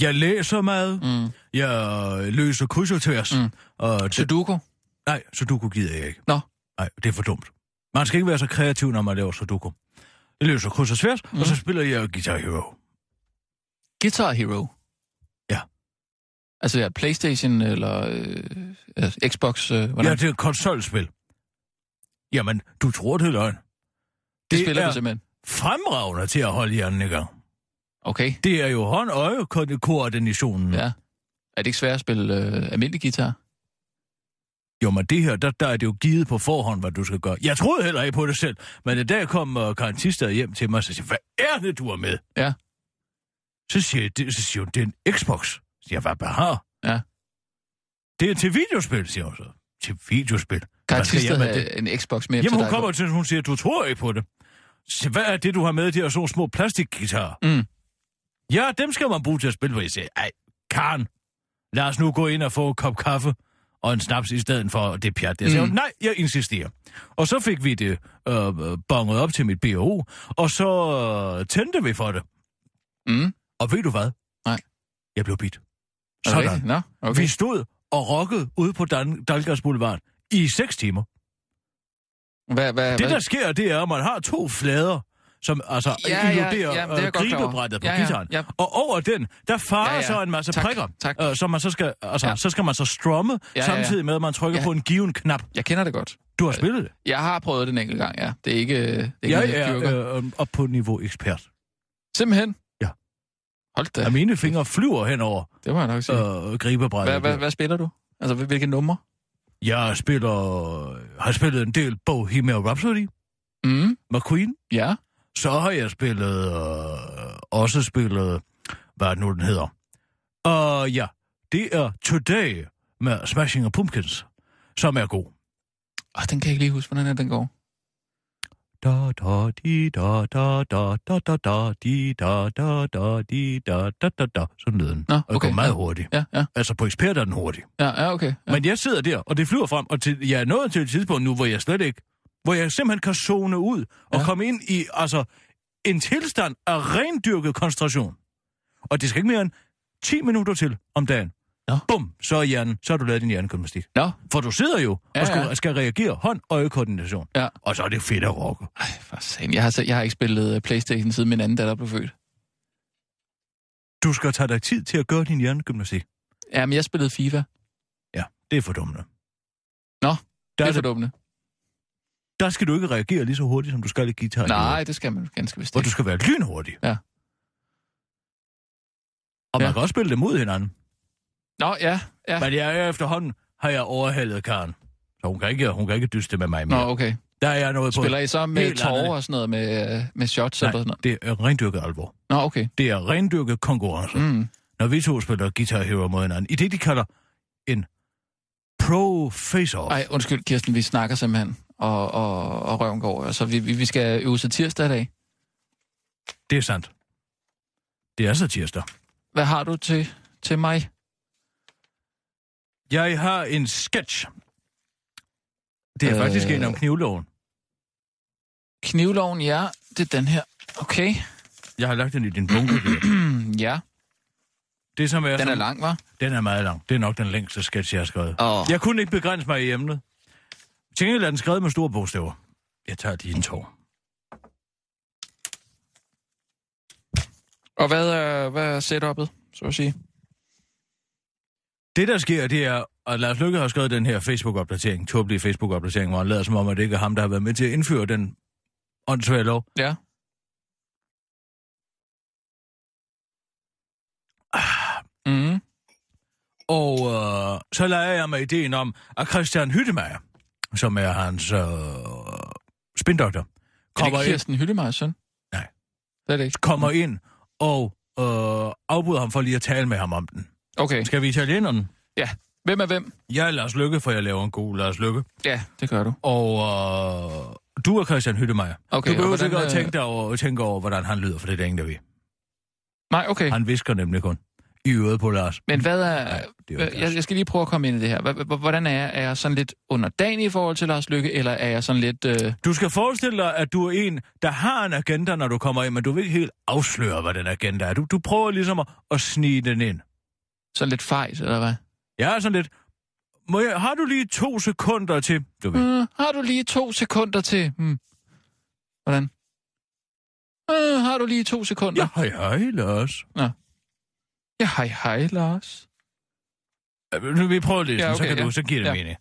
S4: Jeg læser meget.
S5: mm,
S4: Jeg løser kryds og tværs.
S5: Mm.
S4: Og det,
S5: sudoku?
S4: nej, Sudoku gider jeg ikke.
S5: Nå.
S4: Nej, det er for dumt. Man skal ikke være så kreativ, når man laver Sudoku. Jeg løser kryds og tværs,
S5: mm.
S4: og så spiller jeg Guitar Hero.
S5: Guitar Hero? Altså, ja, Playstation eller øh, altså, Xbox? Øh, hvordan?
S4: Ja, det er et konsolspil. Jamen, du tror det er løgn.
S5: det,
S4: det
S5: spiller
S4: er-
S5: du simpelthen.
S4: Fremragende til at holde hjernen i gang.
S5: Okay,
S4: Det er jo hånd-øje-koordinationen.
S5: ja. Er det ikke svært at spille øh, almindelig guitar?
S4: Jo, men det her, der, der er det jo givet på forhånd, hvad du skal gøre. Jeg troede heller ikke på det selv, men i dag kom uh, karantister hjem til mig og siger, hvad er det, du har med?
S5: Ja.
S4: Så siger, jeg, det, så siger hun, det er en Xbox. Så siger jeg, hvad bare?
S5: Ja.
S4: Det er til videospil, siger hun så. Til videospil. Med det?
S5: er en Xbox mere
S4: Jamen, hun
S5: dig.
S4: kommer til, hun siger, du tror ikke på det. Så hvad er det, du har med, de her sådan små plastikguitarer?
S5: Mm.
S4: Ja, dem skal man bruge til at spille på. Jeg siger, ej, Karen, lad os nu gå ind og få en kop kaffe og en snaps i stedet for det pjat. Jeg siger,
S5: Mm.
S4: nej, jeg insisterer. Og så fik vi det øh, bonget op til mit BO, og så øh, tændte vi for det.
S5: Mm.
S4: Og ved du hvad?
S5: Nej.
S4: Jeg blev bit. Sådan.
S5: rigtigt? Nå,
S4: Okay.
S5: okay.
S4: Vi stod og rockede ude på Dan- Dalgas Boulevard i seks timer.
S5: Hvad, hvad,
S4: Det,
S5: hvad?
S4: der sker, det er, at man har to flader, som altså
S5: Ja,
S4: inkluderer
S5: ja,
S4: ja, øh, gribebrættet på
S5: Ja, ja,
S4: guitaren.
S5: ja.
S4: Og over den, der farer
S5: Ja,
S4: ja, så en masse
S5: Tak,
S4: prikker,
S5: tak.
S4: Øh, som man så skal, altså,
S5: Ja.
S4: så skal man så strumme,
S5: ja,
S4: ja,
S5: ja.
S4: samtidig med, at man trykker
S5: Ja.
S4: på en given knap.
S5: Jeg kender det godt.
S4: Du har spillet det?
S5: Jeg har prøvet det en enkelt gang, ja. Det er ikke, det er ikke
S4: Jeg
S5: noget, jeg
S4: er øh, op på niveau ekspert.
S5: Simpelthen? Hold da,
S4: Ja. mine fingre flyver henover
S5: det må jeg nok sige.
S4: øh, gribebrættet.
S5: Hvad, hvad, hvad spiller du? Altså, hvil- hvilke numre?
S4: Jeg spiller, har spillet en del Bohemian Rhapsody
S5: Mm,
S4: med Queen.
S5: ja.
S4: Så har jeg spillet, øh, også spillet, hvad nu den hedder? Og ja, det er Today med Smashing Pumpkins, som er god.
S5: Oh, den kan jeg ikke lige huske, hvordan er den går.
S4: Da da di da da da da da da di da da da di da da da da. Sådan lyder den.
S5: Nå,
S4: Og det
S5: okay,
S4: går meget
S5: ja.
S4: hurtigt.
S5: Ja, ja,
S4: Altså på ekspert er den hurtig.
S5: ja, ja okay. Ja.
S4: Men jeg sidder der, og det flyver frem, og til, jeg er nået til et tidspunkt nu, hvor jeg slet ikke, hvor jeg simpelthen kan zone ud og
S5: ja.
S4: komme ind i altså, en tilstand af rendyrket koncentration. Og det skal ikke mere end 10 minutter til om dagen.
S5: Nå.
S4: Bum, så er hjernen, så har du lavet din hjernegymnastik.
S5: Nå,
S4: For du sidder jo
S5: Ja,
S4: og skal,
S5: ja.
S4: skal reagere hånd-øje-koordination.
S5: Ja.
S4: Og så er det fedt at rocke.
S5: Ej, for satan. Jeg har, så- jeg har ikke spillet øh, Playstation siden min anden datter blev født.
S4: Du skal tage dig tid til at gøre din hjernegymnastik.
S5: Ja, men jeg spillede FIFA.
S4: Ja, det er for dumt.
S5: Nå,
S4: der,
S5: det er for
S4: det,
S5: dummende.
S4: der skal du ikke reagere lige så hurtigt, som du skal i guitar.
S5: Nej, det skal man ganske vist ikke.
S4: du skal være lynhurtig.
S5: Ja.
S4: Og man
S5: Ja.
S4: kan også spille dem mod hinanden.
S5: Nå, ja, ja.
S4: Men jeg er efterhånden, har jeg overhalet Karen. Så hun kan ikke, hun kan ikke dyste med mig
S5: Nå,
S4: mere.
S5: okay.
S4: Der er jeg noget på.
S5: Spiller I så med tårer og sådan noget, med, øh, med shots
S4: Nej,
S5: eller sådan noget?
S4: det er rendyrket alvor.
S5: Nå, okay.
S4: Det er rendyrket konkurrence. Mm. Når vi to spiller Guitar Hero mod hinanden, i det, de kalder en pro face-off.
S5: Ej, undskyld, Kirsten, vi snakker simpelthen, og, og, og røven går. Altså, vi, vi skal øve til tirsdag i dag.
S4: Det er sandt. Det er så tirsdag.
S5: Hvad har du til, til mig?
S4: Jeg har en sketch. Det er øh... faktisk en om knivloven.
S5: Knivloven, ja. Det er den her. Okay.
S4: Jeg har lagt den i din bunke.
S5: ja.
S4: Det, som er
S5: Den
S4: som...
S5: er lang, var?
S4: Den er meget lang. Det er nok den længste sketch, jeg har skrevet.
S5: Åh.
S4: Jeg kunne ikke begrænse mig i emnet. Til gengæld er den skrevet med store bogstaver. Jeg tager lige en tår.
S5: Og hvad er, hvad er setup'et, så at sige?
S4: Det, der sker, det er, at Lars Lykke har skrevet den her Facebook-opdatering, tåbelige Facebook-opdatering, hvor han lader som om, at det ikke er ham, der har været med til at indføre den åndssvage lov.
S5: Ja. Mm.
S4: Og øh, så leger jeg med ideen om, at Christian Hyttemeier, som er hans øh, spindoktor,
S5: Er det
S4: kommer
S5: ikke
S4: ind,
S5: Kirsten søn?
S4: Nej.
S5: Det er det ikke.
S4: kommer ind og øh, afbryder ham for lige at tale med ham om den.
S5: Okay.
S4: Skal vi italieneren?
S5: Ja. Hvem er hvem?
S4: Jeg er Lars Lykke, for jeg laver en god Lars Lykke.
S5: Ja, det gør du.
S4: Og øh, du er Christian Hyttemeier.
S5: Okay,
S4: du behøver ikke at
S5: øh,
S4: tænke, dig over, tænke over, hvordan han lyder, for det er det ingen, der ved.
S5: Nej, okay.
S4: Han visker nemlig kun i øret på Lars.
S5: Men hvad er...
S4: Nej, det er
S5: jeg, jeg skal lige prøve at komme ind i det her. Hvordan er jeg? Er jeg sådan lidt underdanig i forhold til Lars Lykke, eller er jeg sådan lidt... Øh,
S4: Du skal forestille dig, at du er en, der har en agenda, når du kommer ind, men du vil ikke helt afsløre, hvad den agenda er. Du, du prøver ligesom at, at snige den ind.
S5: Sådan lidt fejt, eller hvad?
S4: Er sådan lidt... Må jeg, har du lige to sekunder til... Du ved.
S5: Mm, har du lige to sekunder til... Hmm. Hvordan? Mm, har du lige to sekunder?
S4: Ja, hej, hej, Lars.
S5: ja hej, hej, Lars.
S4: Øh, Nu vi prøver lidt,
S5: Ja,
S4: ja, okay, så, kan du,
S5: ja.
S4: så giver det
S5: Ja.
S4: ja. mening.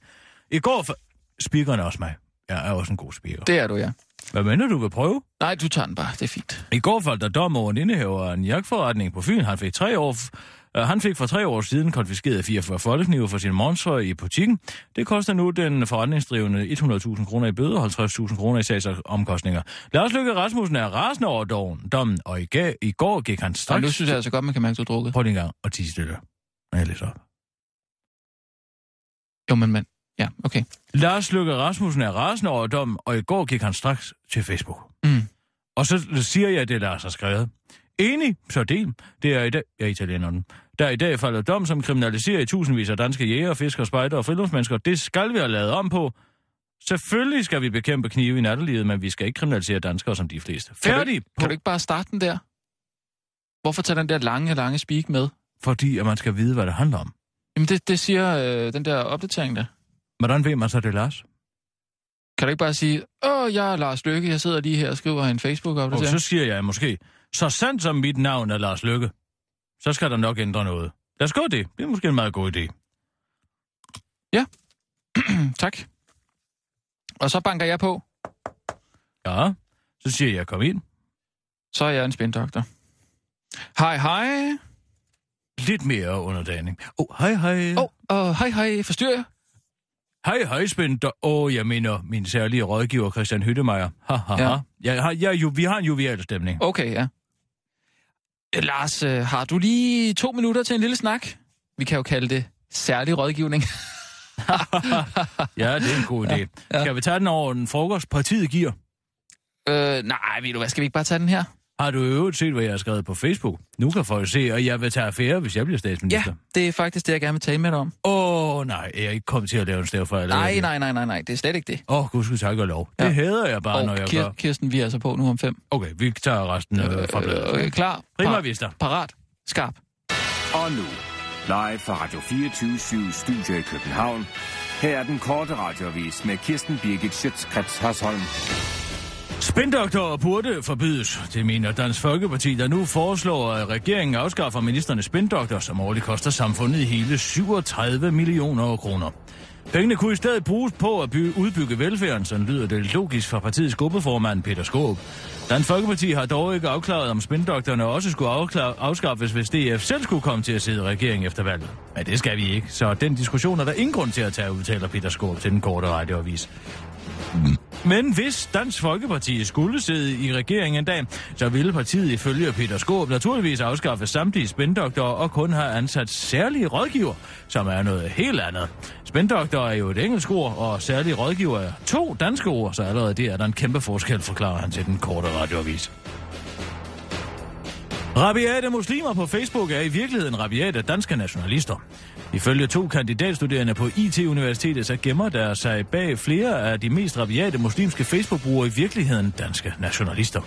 S4: I går... For... Speakeren er også mig. Jeg er også en god speaker. Det...
S5: Er du, ja.
S4: Hvad mener du vil prøve?
S5: Nej, du tager den bare. Det er fint.
S4: I går faldt der dom over en indehaver af en jagtforretning på Fyn. Han fik, tre år, han fik for tre år siden konfiskeret 44 folkeknive for sin monster i butikken. Det koster nu den forretningsdrivende 100.000 kroner i bøde og 50.000 kroner i sagsomkostninger. Lars Løkke Rasmussen er rasende over dommen, dommen og i, ga- i går gik han
S5: Og
S4: straks...
S5: nu synes jeg altså godt, man kan mærke, at du har drukket.
S4: Prøv lige en gang at tige stille, når jeg læser op.
S5: Jo, men, men. Ja, okay.
S4: Lars Løkke Rasmussen er rasende over dommen, og i går gik han straks til Facebook.
S5: Mm.
S4: Og så siger jeg, det Lars har skrevet. Enig, så del. Det er i dag, jeg er italieneren. Der i dag falder dom, som kriminaliserer i tusindvis af danske jæger, fiskere, spejder og friluftsmennesker. Det skal vi have lavet om på. Selvfølgelig skal vi bekæmpe knive i nattelivet, men vi skal ikke kriminalisere danskere som de fleste.
S5: Kan du,
S4: Færdig
S5: ikke-
S4: på,
S5: kan du ikke bare starte den der? Hvorfor tage den der lange, lange speak med?
S4: fordi at man skal vide, hvad det handler om.
S5: Jamen, det, det siger øh, den der opdatering der.
S4: Hvordan ved man så, det Lars?
S5: Kan du ikke bare sige, åh, jeg er Lars Lykke, jeg sidder lige her og skriver en
S4: Og
S5: Facebook-opdatering?
S4: så siger jeg måske, så sandt som mit navn er Lars Lykke, så skal der nok ændre noget. Lad os gå det. Det er måske en meget god idé.
S5: tak. Og så banker jeg på,
S4: Ja, så siger jeg, kom ind.
S5: så er jeg en spindoktor. Hej, hej.
S4: Lidt mere underdaning. Åh, oh, hej hej.
S5: Åh, oh, uh, hej, hej, forstyrrer jeg?
S4: Hej hej, Spænder. Åh, oh, jeg mener min særlige rådgiver, Christian Hyttemeier. Ha, ha,
S5: Ja.
S4: ja. Jeg har, jeg, jo, vi har en jovial stemning.
S5: Okay, ja. Øh, Lars, øh, har du lige to minutter til en lille snak? Vi kan jo kalde det særlig rådgivning.
S4: Ja, det er en god idé.
S5: Ja.
S4: Ja. Skal vi tage den over den frokost, partiet giver?
S5: øh, nej, ved du hvad, skal vi ikke bare tage den her?
S4: Har du øvrigt set, hvad jeg har skrevet på Facebook? Nu kan folk se, at jeg vil tage affære, hvis jeg bliver
S5: Ja,
S4: statsminister.
S5: det er faktisk det, jeg gerne vil tale med dig om.
S4: Åh, oh, nej, jeg er ikke kommet til at lave en stavfejl.
S5: Nej, nej, nej, nej, nej, det er slet ikke det.
S4: Åh, oh, gud skal tak og lov.
S5: Ja.
S4: Det hader jeg bare, når
S5: Og
S4: jeg
S5: Kir-
S4: gør.
S5: Kirsten, vi er altså på nu om fem.
S4: Okay, vi tager resten øh, fra bladet.
S5: øh, klar,
S4: Prima
S5: par,
S4: vista.
S5: parat, skarp.
S6: Og nu, live fra Radio 24 Studio i København. Her er den korte radiovis med Kirsten Birgit Schøtzgrads Hasholm.
S4: Spindoktorer burde forbydes. Det mener Dansk Folkeparti, der nu foreslår, at regeringen afskaffer ministernes spindoktor, som årligt koster samfundet hele 37 millioner kroner. Pengene kunne i stedet bruges på at by- udbygge velfærden, sådan lyder det logisk fra partiets gruppeformand Peter Skåb. Dansk Folkeparti har dog ikke afklaret, om spindoktorerne også skulle afklare, afskaffes, hvis DF selv skulle komme til at sidde i regeringen efter valget. Men det skal vi ikke, så den diskussion er der ingen grund til at tage, udtaler Peter Skåb til den korte radioavis. Mm. Men hvis Dansk Folkeparti skulle sidde i regeringen en dag, så ville partiet ifølge Peter Skåb naturligvis afskaffe samtlige spændoktorer og kun have ansat særlige rådgiver, som er noget helt andet. Spændoktor er jo et engelsk ord, og særlige rådgiver er to danske ord, så allerede det er der en kæmpe forskel, forklarer han til den korte radioavis. Rabiate muslimer på Facebook er i virkeligheden rabiate danske nationalister. Ifølge to kandidatstuderende på IT-universitetet, så gemmer der sig bag flere af de mest rabiate muslimske Facebook-brugere i virkeligheden danske nationalister.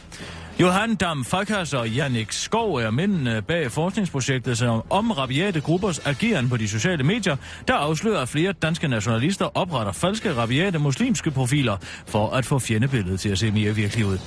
S4: Johan Dam Fakas og Jannik Skov er mændene bag forskningsprojektet som om rabiate gruppers ageren på de sociale medier, der afslører, at flere danske nationalister opretter falske rabiate muslimske profiler for at få fjendebilledet til at se mere virkelig ud.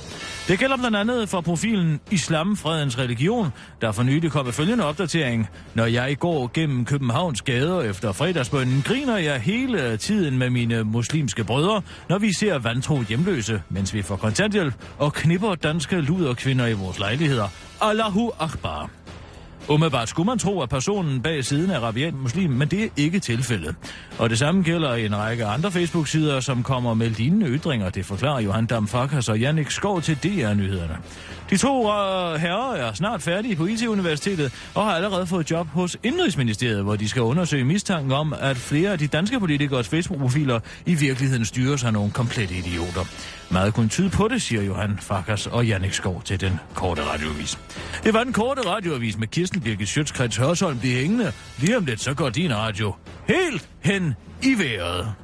S4: Det gælder blandt andet for profilen Islam Fredens Religion, der for nylig kom med følgende opdatering. Når jeg går gennem Københavns gader efter fredagsbønnen, griner jeg hele tiden med mine muslimske brødre, når vi ser vantro hjemløse, mens vi får kontanthjælp og knipper danske luderkvinder i vores lejligheder. Allahu Akbar. Umiddelbart skulle man tro, at personen bag siden er rabiat muslim, men det er ikke tilfældet. Og det samme gælder en række andre Facebook-sider, som kommer med lignende ytringer. Det forklarer Johan Damfakas og Jannik Skov til DR-nyhederne. De to uh, herrer er snart færdige på IT-universitetet og har allerede fået job hos Indrigsministeriet, hvor de skal undersøge mistanken om, at flere af de danske politikers Facebook-profiler i virkeligheden styres af nogle komplette idioter. Meget kunne tyde på det, siger Johan Fakas og Jannik Skov til den korte radioavis. Det var den korte radioavis med Kirsten Birgit Sjøtskrets Hørsholm. Det hængende. Lige om lidt, så går din radio helt hen i vejret.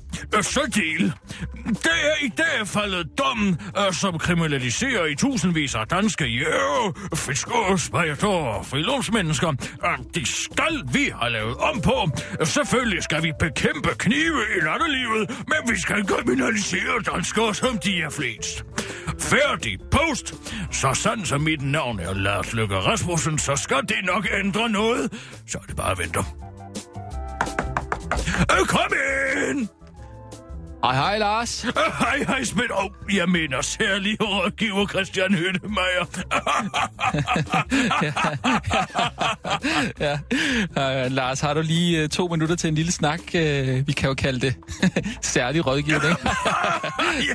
S4: Øh, så del. Det er i dag faldet dommen, øh, som kriminaliserer i tusindvis af danske jæger, fiskere, spejder og friluftsmennesker. Øh, Det skal vi have lavet om på. Selvfølgelig skal vi bekæmpe knive i nattelivet, men vi skal kriminalisere danskere, som de er flest. Færdig post. Så sandt som mit navn er Lars Løkke Rasmussen, så skal det nok ændre noget. Så er det bare at vente. Øh, kom ind!
S5: Hej, hej, Lars.
S4: Hej, hej, Smidt. Og oh, jeg mener særlig rådgiver Christian Hønnemeier.
S5: ja. Uh, Lars, har du lige uh, to minutter til en lille snak? Uh, vi kan jo kalde det særlig rådgivning.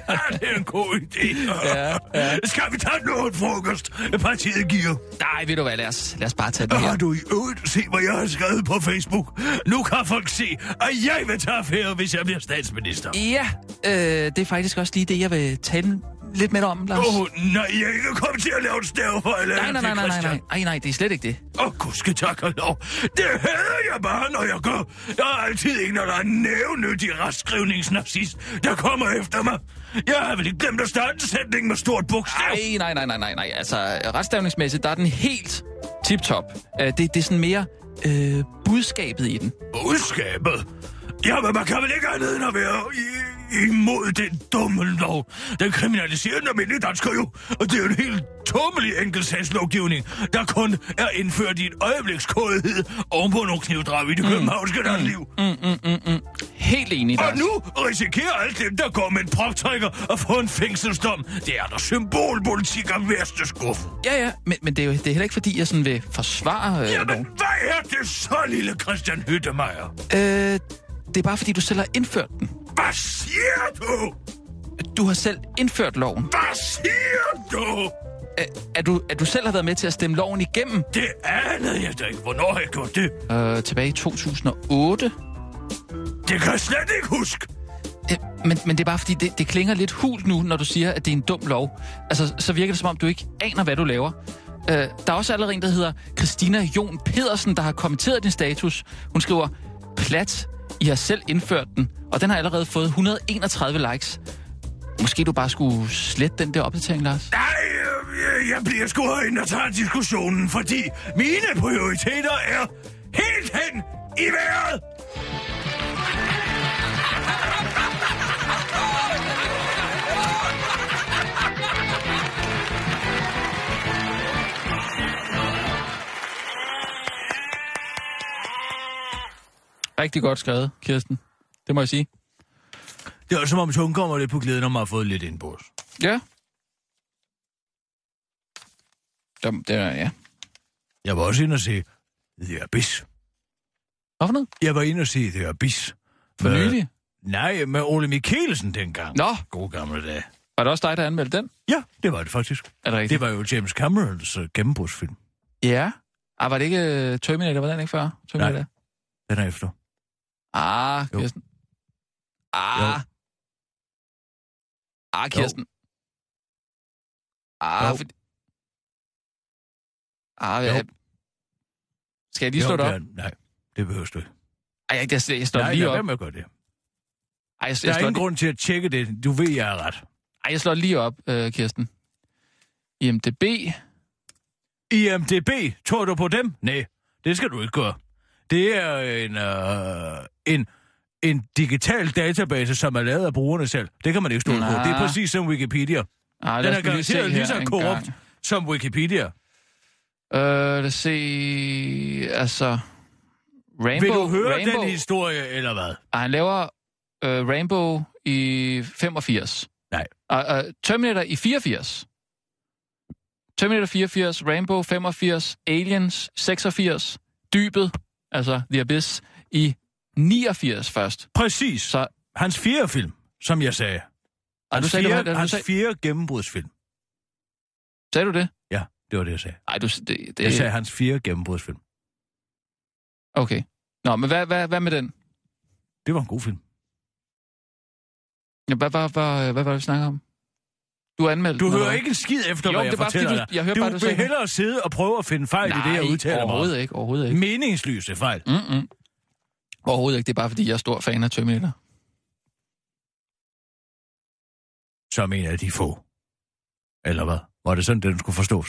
S4: ja, det er en god idé.
S5: Ja, ja.
S4: Skal vi tage noget frokost? Partiet giver.
S5: Nej, ved du hvad, lad os, lad os bare tage det her.
S4: Har du i øvrigt set, hvad jeg har skrevet på Facebook? Nu kan folk se, at jeg vil tage affære, hvis jeg bliver statsminister.
S5: Ja, Ja, øh, det er faktisk også lige det, jeg vil tale lidt med dig om, Lars.
S4: Åh, oh, nej, jeg kan komme til at lave en stavefejl.
S5: Nej, nej, nej, nej, nej, nej, nej, nej, det er slet ikke det.
S4: Åh, oh, gudske tak og lov. Det hader jeg bare, når jeg går. Jeg er altid en eller anden nævnyttig restskrivningsnarcist, der kommer efter mig. Jeg har vel ikke glemt at starte en sætning med stort bogstav.
S5: Nej, nej, nej, nej, nej, nej. Altså, retstavningsmæssigt, der er den helt tip-top. Øh, det, det er sådan mere øh, budskabet i den.
S4: Budskabet? Jamen, man kan vel ikke andet end at være i, imod den dumme lov. Den kriminaliserer den almindelige dansker jo. Og det er jo en helt tummelig enkeltsagslovgivning, der kun er indført i et øjeblikskådighed ovenpå nogle knivdrag i det københavnske mm, liv.
S5: Mm, mm, mm, mm. Helt enig,
S4: Og nu risikerer alle dem, der går med en proptrækker at få en fængselsdom. Det er der symbolpolitik af værste skuffe.
S5: Ja, ja, men, men det, er jo, det er heller ikke, fordi jeg sådan vil forsvare øh,
S4: Jamen,
S5: loven.
S4: hvad er det så, lille Christian Hyttemeier?
S5: Øh, det er bare, fordi du selv har indført den.
S4: Hvad siger du?
S5: Du har selv indført loven.
S4: Hvad siger du?
S5: Er, er, du, er du selv har været med til at stemme loven igennem
S4: Det anede jeg da ikke. Hvornår har jeg gjort det?
S5: øh, tilbage i 2008?
S4: Det kan jeg slet ikke huske.
S5: Ja, men, men det er bare, fordi det, det klinger lidt hult nu, når du siger, at det er en dum lov. Altså, så virker det som om, du ikke aner, hvad du laver. Øh, der er også allerede en, der hedder Christina Jon Pedersen, der har kommenteret din status. Hun skriver, plat, i har selv indført den, og den har allerede fået 131 likes. Måske du bare skulle slette den der opdatering, Lars?
S4: Nej, jeg, jeg bliver sgu herinde og tager diskussionen, fordi mine prioriteter er helt hen i vejret.
S5: Rigtig godt skrevet, Kirsten. Det må jeg sige.
S4: Det er som om tungen kommer lidt på glæden, når man har fået lidt indbås.
S5: Ja. Der, det er, ja.
S4: Jeg var også inde og se The Abyss.
S5: Hvad for noget?
S4: Jeg var inde og se The Abyss.
S5: For
S4: Med-
S5: nylig?
S4: Nej, med Ole Mikkelsen dengang.
S5: Nå,
S4: God gamle dage.
S5: var det også dig, der anmeldte den?
S4: Ja, det var det faktisk.
S5: Er det rigtigt?
S4: Det var jo James Camerons uh, gennembrudsfilm.
S5: Ja. Ah, var det ikke øh, Terminator? Var den ikke før? Terminator?
S4: Den er efter.
S5: Ah,
S4: Jo.
S5: Kirsten. Ah.
S4: Jo.
S5: Ah, Kirsten. Ah,
S4: Jo.
S5: for... Ah,
S4: Jo.
S5: jeg... Skal jeg lige slå
S4: Jo,
S5: det op?
S4: er- Nej, det behøver du ikke.
S5: Ej, jeg, jeg, jeg slår
S4: Nej,
S5: lige op.
S4: være med at gøre det.
S5: Ej, jeg,
S4: Der
S5: jeg,
S4: er
S5: slår,
S4: ingen
S5: lige,
S4: grund til at tjekke det. Du ved, jeg er ret.
S5: ej, jeg slår lige op, øh, Kirsten. IMDB.
S4: IMDB, tror du på dem? Nej, det skal du ikke gøre. Det er en, øh, en, en digital database, som er lavet af brugerne selv. Det kan man ikke stole på. Det er præcis som Wikipedia.
S5: Ah,
S4: Den er garanteret lige så korrupt
S5: gang.
S4: som Wikipedia.
S5: Øh, lad os se... Altså... Rainbow,
S4: Vil du høre
S5: Rainbow,
S4: den historie, eller hvad?
S5: Ah, han laver øh, Rainbow i 85.
S4: Nej.
S5: Og uh, Terminator i 84. Terminator 84, Rainbow 85, Aliens 86, Dybet, altså The Abyss, i 89 først.
S4: Præcis.
S5: Så
S4: Hans fjerde film, som jeg sagde.
S5: Ej, du
S4: Hans,
S5: sagde, det
S4: fjerde,
S5: du
S4: hans
S5: sagde-
S4: fjerde gennembrudsfilm.
S5: sagde du det?
S4: Ja, det var det, jeg sagde.
S5: Nej, du... Det, det,
S4: Jeg sagde hans fjerde gennembrudsfilm.
S5: Okay. Nå, men hvad, hvad, hvad med den?
S4: Det var en god film.
S5: Ja, hvad, hvad, hvad, hvad var det, vi snakker om? Du anmeldte
S4: Du hører ikke en skid efter,
S5: Jo,
S4: hvad
S5: det
S4: jeg
S5: bare, fordi
S4: fortæller
S5: du-
S4: dig.
S5: jeg hører
S4: du
S5: bare, du
S4: vil
S5: sagde-
S4: hellere sidde og prøve at finde fejl
S5: Nej,
S4: i det, jeg udtaler mig
S5: overhovedet ikke, overhovedet ikke.
S4: Meningsløse fejl.
S5: Mm-mm. Overhovedet ikke, det er bare, fordi jeg er stor fan af Terminator.
S4: Som en af de få. Eller hvad? Var det sådan, den skulle forstås?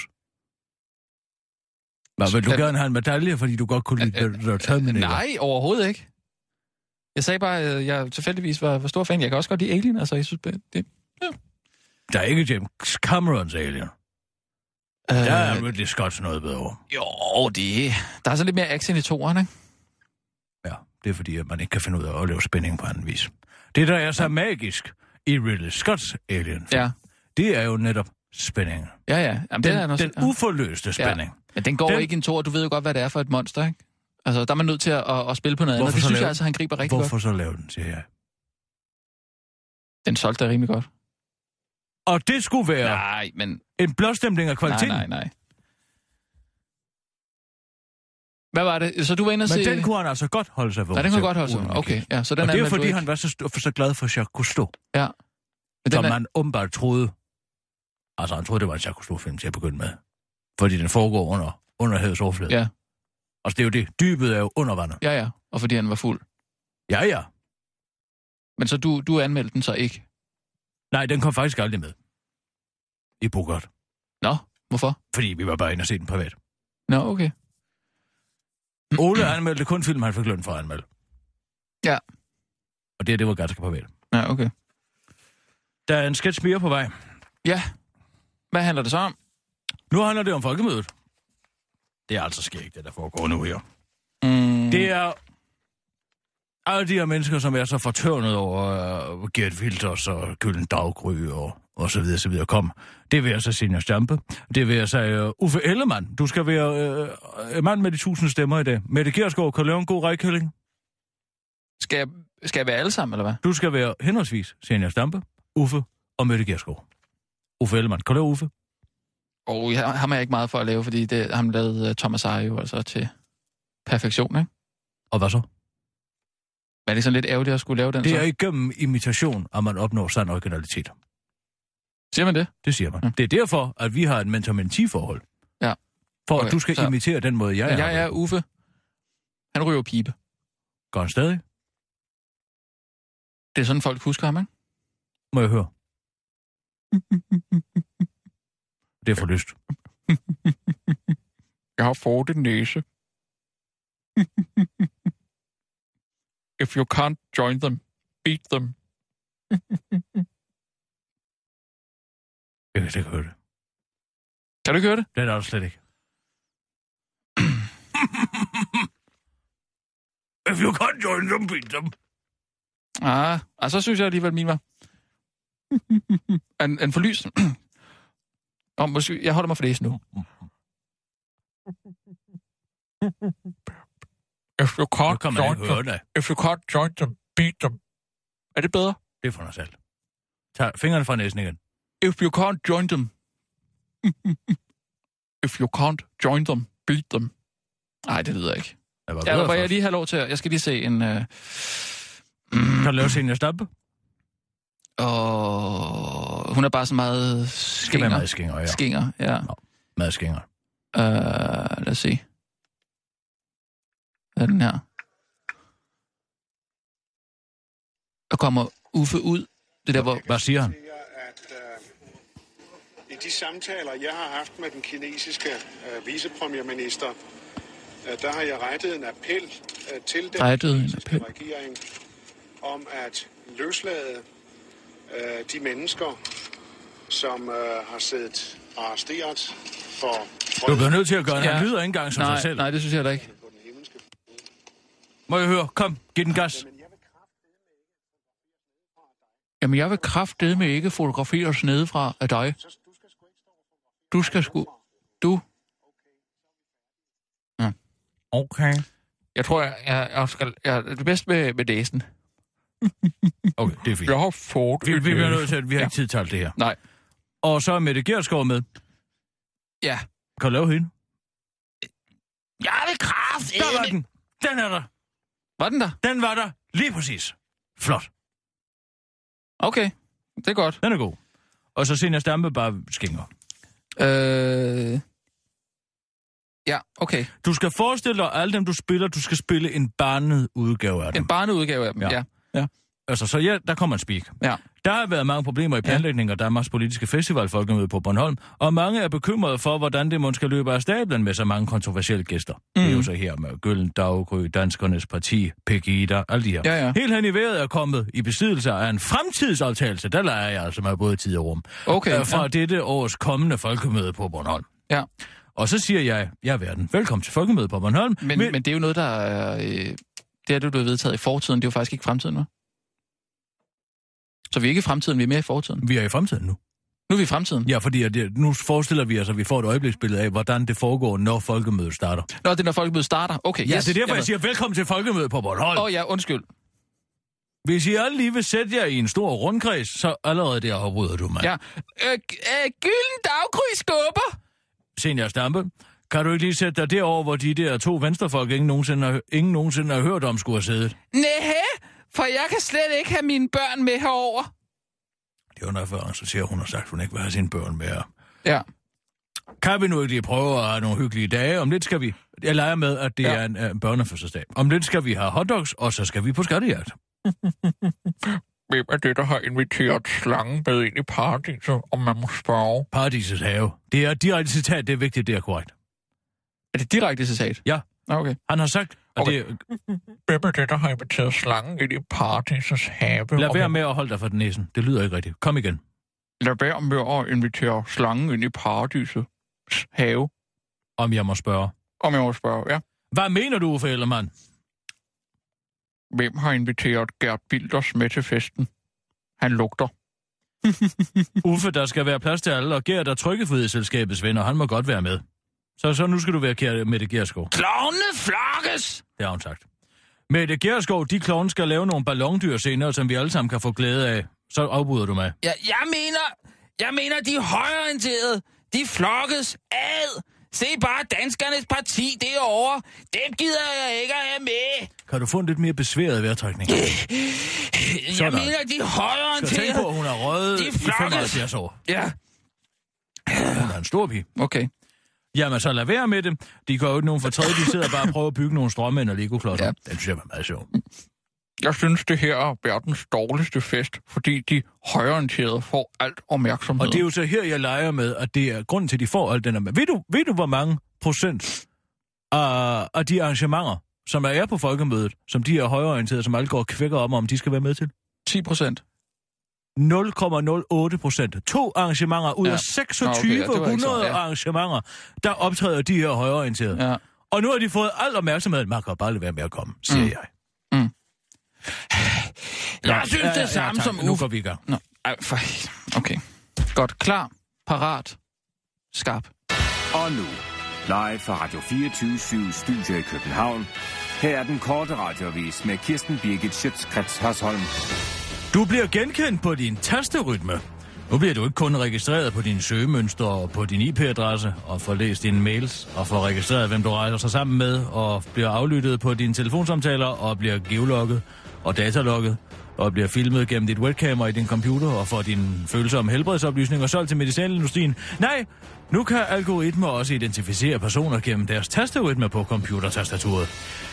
S4: Hvad, vil du
S5: Øh,
S4: gerne have en medalje, fordi du godt kunne lide
S5: øh,
S4: Terminator?
S5: Nej, overhovedet ikke. Jeg sagde bare, at jeg tilfældigvis var, var stor fan. Jeg kan også godt lide Alien, altså jeg synes, det... det
S4: Der er ikke James Camerons Alien.
S5: øh,
S4: Der er Ridley Scott noget bedre.
S5: Jo, det... Der er så lidt mere action i toeren, ikke?
S4: Ja, det er fordi, at man ikke kan finde ud af at lave spænding på anden vis. Det, der er så magisk i Ridley Scotts Alien,
S5: Ja,
S4: det er jo netop spændingen.
S5: ja, ja. Jamen,
S4: Den,
S5: den, er
S4: den
S5: ja.
S4: uforløste spænding.
S5: Men den går
S4: den-
S5: den... ikke i en tor. Du ved jo godt, hvad det er for et monster, ikke? Altså, der er man nødt til at, at, at spille på noget andet.
S4: Hvorfor
S5: Det
S4: så
S5: synes
S4: lave-
S5: jeg altså, han griber rigtig
S4: Hvorfor
S5: godt.
S4: så lave den, siger jeg.
S5: Den solgte da rimelig godt.
S4: Og det skulle være ja.
S5: Nej, men...
S4: en blåstemning af
S5: Nej,
S4: kvaliteten.
S5: nej, nej. Hvad var det? Så du var inde og
S4: Men
S5: se...
S4: den kunne han altså godt holde sig vågen
S5: Nej, den kunne godt holde sig.
S4: at
S5: Okay, ja, så den
S4: Og det er fordi,
S5: ikke.
S4: han var så, st- så glad for Jacques Cousteau,
S5: Men
S4: som
S5: er...
S4: man åbenbart troede... Altså, han troede, det var en Jacques Cousteau-film til at begynde med. Fordi den foregår under, under havets overflade.
S5: Ja.
S4: Altså, det er jo det. Dybet er jo under vandet.
S5: Ja, ja. Og fordi han var fuld.
S4: Ja, ja.
S5: Men så du, du anmeldte den så ikke?
S4: Nej, den kom faktisk aldrig med. I Bogart.
S5: Nå, hvorfor?
S4: Fordi vi var bare inde og se den privat.
S5: Nå, okay.
S4: Ole anmeldte kun film, han fik løn for at anmelde.
S5: Ja.
S4: Og det, det var ganske privat.
S5: Ja, okay.
S4: Der er en sketch mere på vej.
S5: Ja. Hvad handler det så om?
S4: Nu handler det om folkemødet. Det er altså skægt, det der foregår nu her.
S5: Mm,
S4: Det er alle de her mennesker, som er så fortørnet over uh, Gert Wilders og Gylden Daggry og, og så videre, så videre. Kom, det vil jeg så Senior Stampe. Det vil jeg så uh, Uffe Ellemann. Du skal være uh, mand med de tusind stemmer i dag. Mette Gersgaard, kan du lave en god rækkælling?
S5: skal, jeg, skal jeg være alle sammen, eller hvad?
S4: Du skal være henholdsvis Senior Stampe, Uffe og Mette Gersgaard. Uffe Ellemann. Kan du lave Uffe?
S5: Og jeg, ham er jeg ikke meget for at lave, fordi det, ham lavede uh, Thomas Eje jo altså til perfektion, ikke?
S4: Og hvad så?
S5: Men er det sådan lidt ærgerligt at skulle lave den
S4: Det
S5: så?
S4: er igennem imitation, at man opnår sand originalitet.
S5: Siger man det?
S4: Det siger man.
S5: Mm.
S4: Det er derfor, at vi har et mentor-mentee-forhold.
S5: Ja.
S4: For
S5: Okay,
S4: at du skal
S5: så-
S4: imitere den måde, jeg
S5: Ja,
S4: er.
S5: jeg er Uffe. Han ryger pibe.
S4: Gør han stadig?
S5: Det er sådan, folk husker ham, ikke?
S4: Må jeg høre? Det er for lyst.
S5: Jeg har fået en næse. If you can't join them, beat them.
S4: Jeg kan slet ikke høre det.
S5: Kan du ikke høre det?
S4: Det er der slet ikke. If you can't join them, beat them.
S5: Ah, ah så synes jeg alligevel, min var. en, en forlys. Om, måske, jeg holder mig for det nu. If you can't
S4: kan
S5: join them,
S4: det.
S5: if you can't join them, beat them. Er det bedre?
S4: Det for dig selv. Tag fingrene fra næsen igen.
S5: If you can't join them. If you can't join them, beat them. Nej, det lyder ikke.
S4: Det var bedre
S5: jeg lige have lov til at... Jeg skal lige se en... Øh,
S4: Kan du lave senior stampe?
S5: og hun er bare så meget
S4: Skal være
S5: skinger.
S4: madskinger, ja.
S5: Skinger, ja.
S4: Madskinger.
S5: Øh, lad os se. Er den her? Der kommer Uffe ud. Det der, hvor...
S4: Hvad siger han?
S7: at øh, i de samtaler, jeg har haft med den kinesiske øh, vicepremierminister, øh, der har jeg rettet en appel øh, til den
S5: Rettet en appel.
S7: regering om at løslade øh, de mennesker, som øh, har siddet arresteret for
S4: Du bliver nødt til at gøre det.
S5: Ja.
S4: Han lyder ikke engang som sig
S5: Nej,
S4: selv.
S5: nej, det synes jeg da ikke.
S4: Må jeg høre? Kom, giv den gas.
S5: Jamen, jeg vil kraftedeme ikke fotograferes nedefra af dig. Du skal sgu... Du...
S4: Okay.
S5: Jeg tror, jeg, jeg, jeg skal... Jeg er det bedste med, med næsen.
S4: Okay, det er fint.
S5: Jeg har fået...
S4: Vi, vi bliver nødt til, at vi har ikke tid til alt det her.
S5: Nej.
S4: Og så er Mette Gerskov med.
S5: Ja.
S4: Kan du lave hende?
S5: Jeg vil kraft...
S4: Der var den. Den er der.
S5: Var den der?
S4: Den var der. Lige præcis. Flot.
S5: Okay, det er godt.
S4: Den er god. Og så senior stampe bare skinger.
S5: Øh... Ja, okay.
S4: Du skal forestille dig, alle dem, du spiller, du skal spille en barnet udgave af dem.
S5: En barneudgave af dem,
S4: Ja.
S5: ja. ja.
S4: Altså, så ja, der kommer en speak.
S5: Ja.
S4: Der har været mange problemer i planlægningen af Danmarks politiske festival folkemøde på Bornholm, og mange er bekymrede for, hvordan det måske løber af stablen med så mange kontroversielle gæster. Mm. Det er jo så her med Gøllen, Daggry, Danskernes Parti, Pegida, alle de her.
S5: Ja, ja.
S4: Helt hen i vejret er kommet i besiddelse af en fremtidsaftagelse, der leger jeg altså med både tid og rum,
S5: Okay,
S4: øh, fra
S5: ja.
S4: dette års kommende folkemøde på Bornholm.
S5: Ja.
S4: Og så siger jeg, jeg er verden. Velkommen til folkemødet på Bornholm.
S5: Men, men det er jo noget, der er... Øh, det er det, du har vedtaget i fortiden. Det er jo faktisk ikke fremtiden, hva'? Så vi er ikke i fremtiden, vi er mere i fortiden.
S4: Vi er i fremtiden nu.
S5: Nu er vi i fremtiden.
S4: Ja, fordi at det, nu forestiller vi os, at vi får et øjebliksbillede af, hvordan det foregår, når folkemødet starter.
S5: Nå, det er når folkemødet starter. Okay,
S4: Ja,
S5: yes,
S4: det er derfor, jeg
S5: ved.
S4: siger velkommen til folkemødet på Bornholm.
S5: Åh oh, ja, undskyld.
S4: Hvis I alle lige vil sætte jer i en stor rundkreds, så allerede der afbryder du mig.
S5: Ja. Øh, øh, gylden daggry skubber.
S4: Senior Stampe, kan du ikke lige sætte dig derover, hvor de der to venstrefolk, ingen nogensinde har, ingen nogensinde har hørt om, skulle have siddet?
S5: Næh, for jeg kan slet ikke have mine børn med herover.
S4: Det var noget før, så siger hun har sagt, at hun ikke vil have sine børn med.
S5: Ja.
S4: Kan vi nu ikke lige prøve at have nogle hyggelige dage? Om lidt skal vi... Jeg leger med, at det
S5: Ja.
S4: er en, uh, børnefødselsdag. Om lidt skal vi have hotdogs, og så skal vi på skattejagt.
S5: Hvem er det, der har inviteret slangen med ind i paradiset, om man må spørge?
S4: Paradisets have. Det er direkte citat, det er vigtigt, det er korrekt.
S5: Er det direkte citat?
S4: Ja.
S5: Okay.
S4: Han har sagt, at
S5: Okay.
S4: det,
S5: Hvem er det, der har inviteret slangen ind i paradisets have?
S4: lad være med at holde dig for den næsen. Det lyder ikke rigtigt. Kom igen.
S5: Lad være med at invitere slangen ind i paradisets have,
S4: Om jeg må spørge.
S5: om jeg må spørge. Ja.
S4: Hvad mener du, Uffe Ellermann?
S5: Hvem har inviteret Gert Bilders med til festen? Han lugter.
S4: Uffe, der skal være plads til alle, og Gert er Trykkefrihedsselskabets venner. Han må godt være med. Så, så nu skal du være kære Mette Gerskov.
S5: Klovne flokkes!
S4: Det har hun sagt. Mette Gerskov, de klovne skal lave nogle ballondyr senere, som vi alle sammen kan få glæde af. Så afbryder du mig.
S5: Ja, jeg mener, jeg mener, de er højorienterede. De flokkes ad. Se bare danskernes parti derovre. Dem gider jeg ikke at have med.
S4: Kan du få en lidt mere besværet vejrtrækning?
S5: Jeg mener, de er
S4: Så tænk på,
S5: højorienterede.
S4: at hun har røget
S5: De
S4: i
S5: flokkes.
S4: 75 år.
S5: Ja,
S4: Hun er en stor pige.
S5: okay.
S4: Jamen, så lad være med det. De går jo ikke nogen for tredje. De sidder bare og prøver at bygge nogle strømmænd og Lego-klodser.
S5: Ja.
S4: Den synes jeg var meget sjov.
S5: Jeg synes, det her er verdens dårligste fest, fordi de højorienterede får alt opmærksomhed.
S4: Og det er jo så her, jeg leger med, at det er grunden til, at de får alt den her. Ved du, ved du hvor mange procent af, af de arrangementer, som er på folkemødet, som de er højorienterede, som alle går og kvækker om, om de skal være med til?
S5: 10 procent.
S4: 0,08 procent. To arrangementer ud
S5: Ja.
S4: af
S5: Nå, okay, ja,
S4: 2600
S5: ja.
S4: arrangementer, der optræder de her højorienterede.
S5: Ja.
S4: Og nu har de fået al opmærksomhed. Man kan bare lade være med at komme, siger
S5: Mm.
S4: jeg.
S5: Jeg synes det samme
S4: tak.
S5: som
S4: Nu går vi i gang.
S5: Nå, ej, for... Okay. Godt. Klar. Parat. Skarp.
S6: Og nu, Live fra Radio 24 Studio i København. Her er den korte radiovis med Kirsten Birgit Schøtzgrads Hasholm.
S4: Du bliver genkendt på din tasterytme. Nu bliver du ikke kun registreret på dine søgemønstre og på din IP-adresse og får læst dine mails og får registreret, hvem du rejser sig sammen med og bliver aflyttet på dine telefonsamtaler og bliver geologget og datalogget og bliver filmet gennem dit webcam i din computer og får dine følsomme helbredsoplysninger solgt til medicinalindustrien. Nej, nu kan algoritmer også identificere personer gennem deres tasterytme på computertastaturet.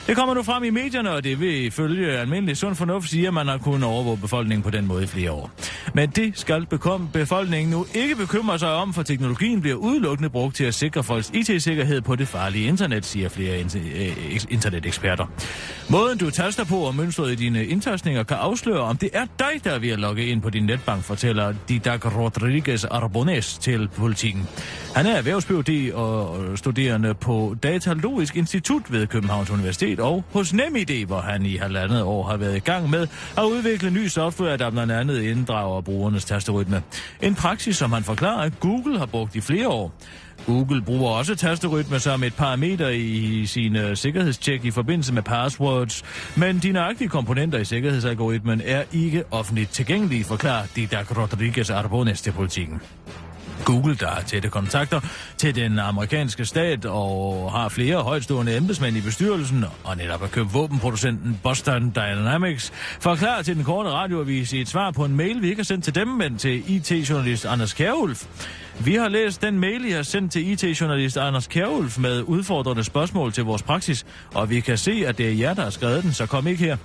S4: Det kommer nu frem i medierne, og det vil ifølge almindelig sund fornuft sige, at man har kunnet overvåge befolkningen på den måde i flere år. Men det skal befolkningen nu ikke bekymre sig om, for teknologien bliver udelukkende brugt til at sikre folks IT-sikkerhed på det farlige internet, siger flere eh, interneteksperter. Måden du taster på og mønstret i dine indtastninger kan afsløre, om det er dig, der er ved at logge ind på din netbank, fortæller Didac Rodriguez Arbones til politikken. Han er erhvervsbiologi og studerende på Datalogisk Institut ved Københavns Universitet og hos NemID, hvor han i halvandet år har været i gang med at udvikle ny software, der blandt andet inddrager brugernes tasterytme. En praksis, som han forklarer, at Google har brugt i flere år. Google bruger også tasterytme som et parameter i sine sikkerhedstjek i forbindelse med passwords, men de nøjagtige komponenter i sikkerhedsalgoritmen er ikke offentligt tilgængelige, forklarer Didac Rodriguez Arbones til politikken. Google, der har tætte kontakter til den amerikanske stat og har flere højtstående embedsmænd i bestyrelsen, og netop har købt våbenproducenten Boston Dynamics, forklarer til den korte radioavis i et svar på en mail, vi ikke har sendt til dem, men til IT-journalist Anders Kjærulf. Vi har læst den mail, I har sendt til IT-journalist Anders Kjærulf med udfordrende spørgsmål til vores praksis, og vi kan se, at det er jer, der har skrevet den, så kom ikke her.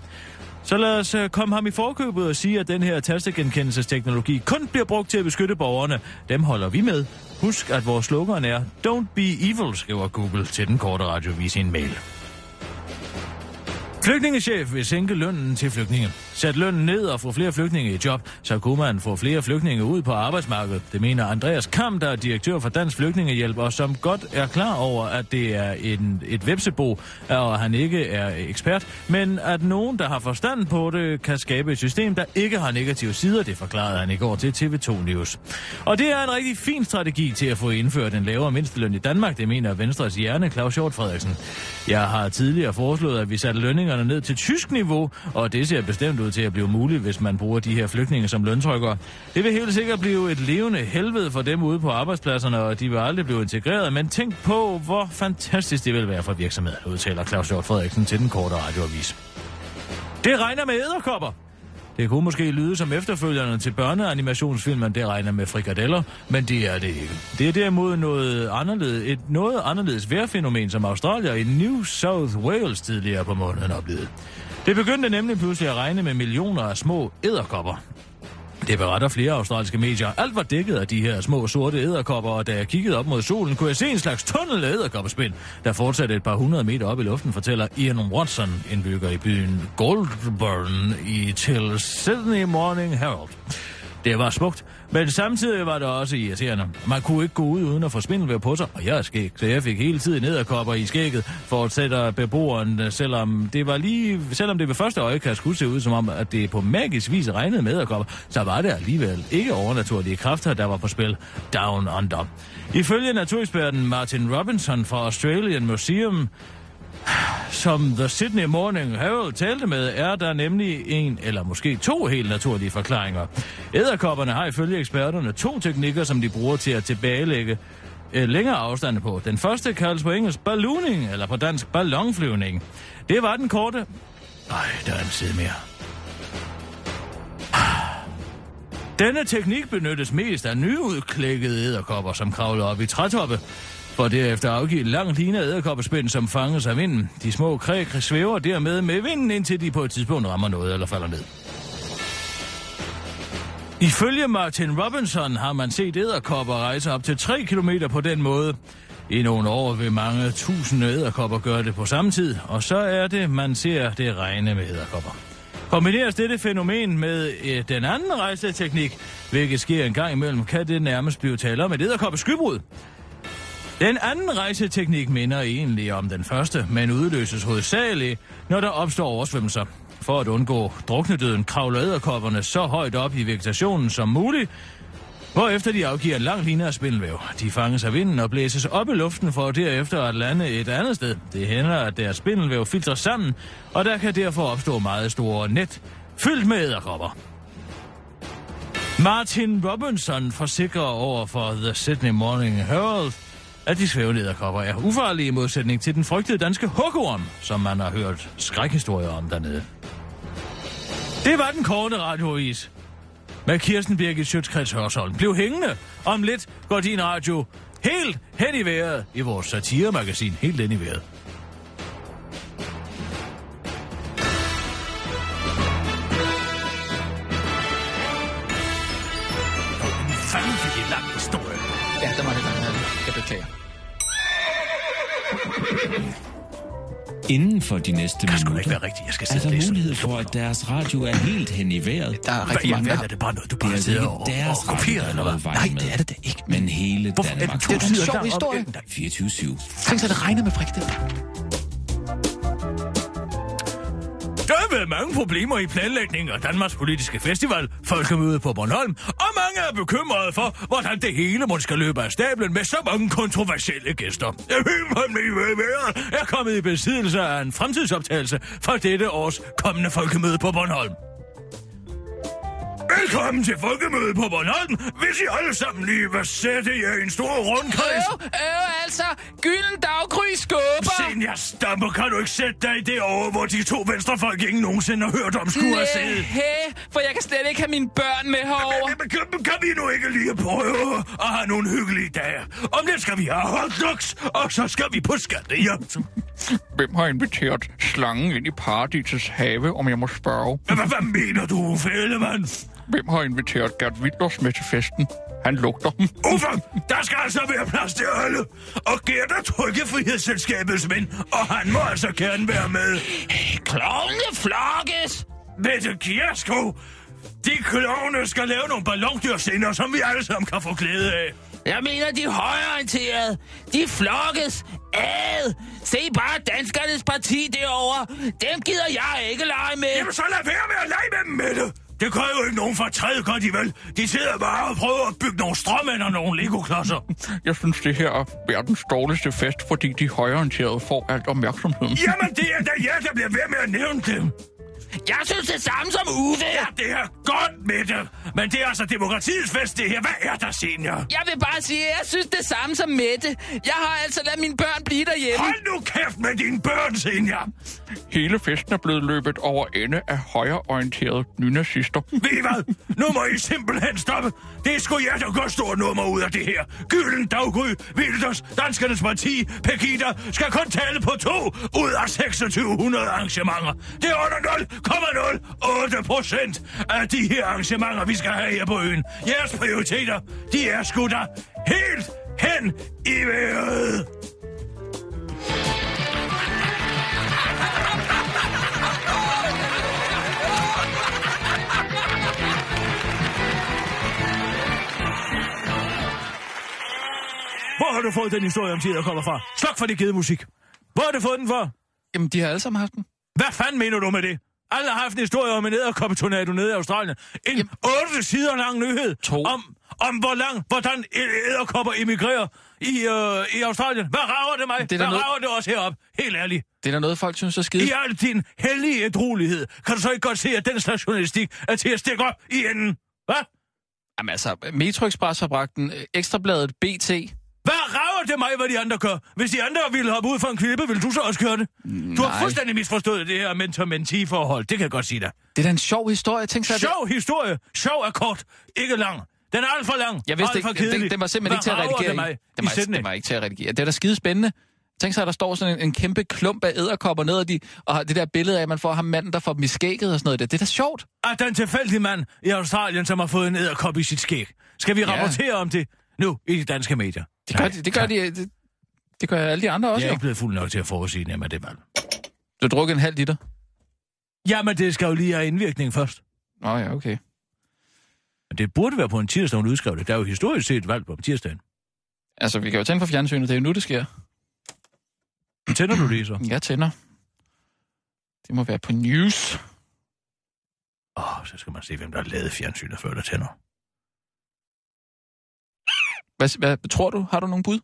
S4: Så lad os øh, komme ham i forkøbet og sige, at den her tastegenkendelsesteknologi kun bliver brugt til at beskytte borgerne. Dem holder vi med. Husk, at vores slogan er Don't be evil, skriver Google til den korte radiovis i en mail. Flygtningechef vil sænke lønnen til flygtninge. Sæt lønnen ned og få flere flygtninge i job, så kunne man få flere flygtninge ud på arbejdsmarkedet. Det mener Andreas Kam, der er direktør for Dansk Flygtningehjælp, og som godt er klar over, at det er en, et websebo, og han ikke er ekspert, men at nogen, der har forstand på det, kan skabe et system, der ikke har negative sider, det forklarede han i går til TV2 News. Og det er en rigtig fin strategi til at få indført en lavere mindsteløn i Danmark, det mener Venstres hjerne Claus Hjort Frederiksen. Jeg har tidligere foreslået, at vi satte lønningerne ned til tysk niveau, og det ser bestemt ud til at blive muligt, hvis man bruger de her flygtninge som løntrykker. Det vil helt sikkert blive et levende helvede for dem ude på arbejdspladserne, og de vil aldrig blive integreret, men tænk på, hvor fantastisk det vil være for virksomheden, udtaler Claus Hjort Frederiksen til den korte radioavis. Det regner med æderkopper. Det kunne måske lyde som efterfølgerne til børneanimationsfilmen, det regner med frikadeller, men det er det ikke. Det er derimod noget anderledes, et noget anderledes vejrfænomen, som Australier i New South Wales tidligere på måneden oplevede. Det begyndte nemlig pludselig at regne med millioner af små æderkopper. Det beretter flere australske medier. Alt var dækket af de her små sorte æderkopper, og da jeg kiggede op mod solen, kunne jeg se en slags tunnel af æderkoppespind, der fortsatte et par hundrede meter op i luften, fortæller Ian Watson, indbygger i byen Goldburn i til Sydney Morning Herald. Det var smukt, men samtidig var det også irriterende. Man kunne ikke gå ud uden at få spindelvæv på sig, og jeg er skæg, så jeg fik hele tiden nederkopper i skægget, fortsætter beboeren, selvom det var lige, selvom det ved første øjekast kunne se ud som om, at det på magisk vis regnede med nederkopper, så var det alligevel ikke overnaturlige kræfter, der var på spil down under. Ifølge natureksperten Martin Robinson fra Australian Museum, som The Sydney Morning Herald talte med, er der nemlig en eller måske to helt naturlige forklaringer. Æderkopperne har ifølge eksperterne to teknikker, som de bruger til at tilbagelægge øh, længere afstande på. Den første kaldes på engelsk ballooning, eller på dansk ballonflyvning. Det var den korte... Nej, der er en side mere. Denne teknik benyttes mest af nyudklækkede æderkopper, som kravler op i trætoppe for derefter afgive en lang line af æderkoppespind, som fanges af vinden. De små kræk svæver dermed med vinden, indtil de på et tidspunkt rammer noget eller falder ned. Ifølge Martin Robinson har man set æderkopper rejse op til 3 km på den måde. I nogle år vil mange tusinde æderkopper gøre det på samme tid, og så er det, man ser det regne med æderkopper. Kombineres dette fænomen med øh, den anden rejseteknik, hvilket sker en gang imellem, kan det nærmest blive tale om et æderkoppeskybrud. Den anden rejseteknik minder egentlig om den første, men udløses hovedsageligt, når der opstår oversvømmelser. For at undgå druknedøden kravler æderkopperne så højt op i vegetationen som muligt, efter de afgiver en lang linje af spindelvæv. De fanges af vinden og blæses op i luften for derefter at lande et andet sted. Det hænder, at deres spindelvæv filtrer sammen, og der kan derfor opstå meget store net, fyldt med æderkopper. Martin Robinson forsikrer over for The Sydney Morning Herald, at de svævende er ufarlige i modsætning til den frygtede danske hukkorm, som man har hørt skrækhistorier om dernede. Det var den korte radioavis. Med Kirsten Birgit Sjøtskreds Hørsholm. Bliv hængende. Om lidt går din radio helt hen i vejret i vores satiremagasin. Helt hen i vejret.
S2: Inden for de næste
S4: Det kan
S2: minutter
S4: ikke være rigtigt. Jeg skal
S2: er
S4: og
S2: der
S4: læse.
S2: mulighed for, at deres radio er helt hen i vejret.
S5: Der er rigtig mange, der
S4: er det bare noget, du bare
S2: altså
S4: sidder
S2: ikke
S4: og,
S2: deres
S4: og kopierer, eller
S2: er
S4: hvad?
S5: Nej, det er det da ikke.
S2: Men hele
S4: Hvorfor
S2: Danmark.
S4: det,
S5: er en sjov historie.
S4: der-
S2: 24-7.
S5: Tænk sig, at det regner med frikadeller.
S4: Der har været mange problemer i planlægningen af Danmarks politiske festival, Folkemøde på Bornholm, og mange er bekymrede for, hvordan det hele måske skal løbe af stablen med så mange kontroversielle gæster. Jeg er kommet i besiddelse af en fremtidsoptagelse for dette års kommende Folkemøde på Bornholm. Velkommen til Folkemødet på Bornholm, hvis I alle sammen lige vil sætte jer i en stor rundkreds.
S5: Øh, øh, altså, gylden daggry skubber.
S4: Senior Stamper, kan du ikke sætte dig i det over, hvor de to venstrefolk ingen nogensinde har hørt om skulle have siddet?
S5: For jeg kan slet ikke have mine børn med herover.
S4: Men kan, kan vi nu ikke lige prøve at have nogle hyggelige dage? Om lidt skal vi have hotdogs, og så skal vi på skattejagt.
S5: Hvem har inviteret slangen ind i paradisets have, om jeg må spørge?
S4: Hvad, hvad mener du, fældemand?
S5: Hvem har inviteret Gert Wilders med til festen? Han lugter.
S4: Uffe, der skal altså være plads til alle. Og Gert er Trykkefrihedsselskabets ven, og han må altså gerne være med.
S5: Klovne flokkes!
S4: Mette Kiersko, de klovne skal lave nogle ballondyrsinder, som vi alle sammen kan få glæde af.
S5: Jeg mener, de er højorienterede. De flokkes. Ad. Se bare danskernes parti derovre. Dem gider jeg ikke lege med.
S4: Jamen så lad være med at lege med dem, Mette. Det gør jo ikke nogen for træde, gør de vel. De sidder bare og prøver at bygge nogle stråmænd og nogle legoklodser.
S5: Jeg synes, det her er verdens dårligste fest, fordi de højorienterede får alt opmærksomheden.
S4: Jamen, det er da jer, der bliver ved med at nævne dem.
S5: Jeg synes det samme som Uffe.
S4: Ja, det er godt, Mette. Men det er altså demokratiets fest, det her. Hvad er der, senior?
S5: Jeg vil bare sige, at jeg synes det samme som Mette. Jeg har altså ladet mine børn blive derhjemme.
S4: Hold nu kæft med dine børn, senior.
S5: Hele festen er blevet løbet over ende af højreorienterede nynazister.
S4: Ved I hvad? Nu må I simpelthen stoppe. Det er sgu jer, der gør stort nummer ud af det her. Gylden, Daggry, Wilders, Danskernes Parti, Pegida skal kun tale på to ud af 2600 arrangementer. Det er under 0,08 procent af de her arrangementer, vi skal have her på øen. Jeres prioriteter, de er sgu da helt hen i vejret. Hvor har du fået den historie om tid, der kommer fra? Sluk for det givet musik. Hvor har du fået den for?
S5: Jamen, de har alle sammen haft den.
S4: Hvad fanden mener du med det? Alle har haft en historie om en æderkoppetornado nede i Australien. En Jamen. 8 sider lang nyhed
S5: To.
S4: om, om hvor lang, hvordan æderkopper emigrerer i, øh, i Australien. Hvad rager det mig?
S5: Det er
S4: Hvad
S5: noget-
S4: rager det også herop? Helt ærligt.
S5: Det er da noget, folk synes er skide.
S4: I al din hellige ædruelighed, kan du så ikke godt se, at den slags journalistik er til at stikke op i enden? Hvad?
S5: Jamen altså, Metro Express har bragt den. øh, Ekstrabladet BT.
S4: Hvad rager det mig, hvad de andre gør? Hvis de andre ville hoppe ud for en klippe, vil du så også gøre det? Du har
S5: Nej.
S4: fuldstændig misforstået det her mentor-mentee-forhold. Det kan jeg godt sige dig.
S5: Det er da en sjov historie. Tænk sig, at det...
S4: Sjov historie. Sjov er kort. Ikke lang. Den er alt for lang.
S5: Jeg vidste
S4: alt for
S5: ikke, den, den var simpelthen ikke til at redigere Den var, den var ikke til at redigere. Det er da skide spændende. Tænk sig, at der står sådan en, en kæmpe klump af æderkopper ned, og, de, og har det der billede af, at man får ham manden, der får dem i skægget og sådan noget. Det, det er da sjovt.
S4: At den tilfældige mand i Australien, som har fået en æderkop i sit skæg. Skal vi
S5: Ja.
S4: rapportere om det nu i de danske medier?
S5: Det gør, de, det gør, de, det, det gør alle de andre også,
S4: Jeg er
S5: jo.
S4: ikke blevet fuld nok til at forudsige det med det valg.
S5: Du drukker en halv liter.
S4: Jamen, det skal jo lige have indvirkning først.
S5: Nå ja, okay.
S4: Men det burde være på en tirsdag, hun udskrev det. Der er jo historisk set valg på tirsdagen.
S5: Altså, vi kan jo tænde for fjernsynet. Det er jo nu, det sker.
S4: Tænder du det så?
S5: Jeg tænder. Det må være på news.
S4: Åh, oh, så skal man se, hvem der har lavet fjernsynet før der tænder.
S5: Hvad, hvad tror du? Har du nogen bud?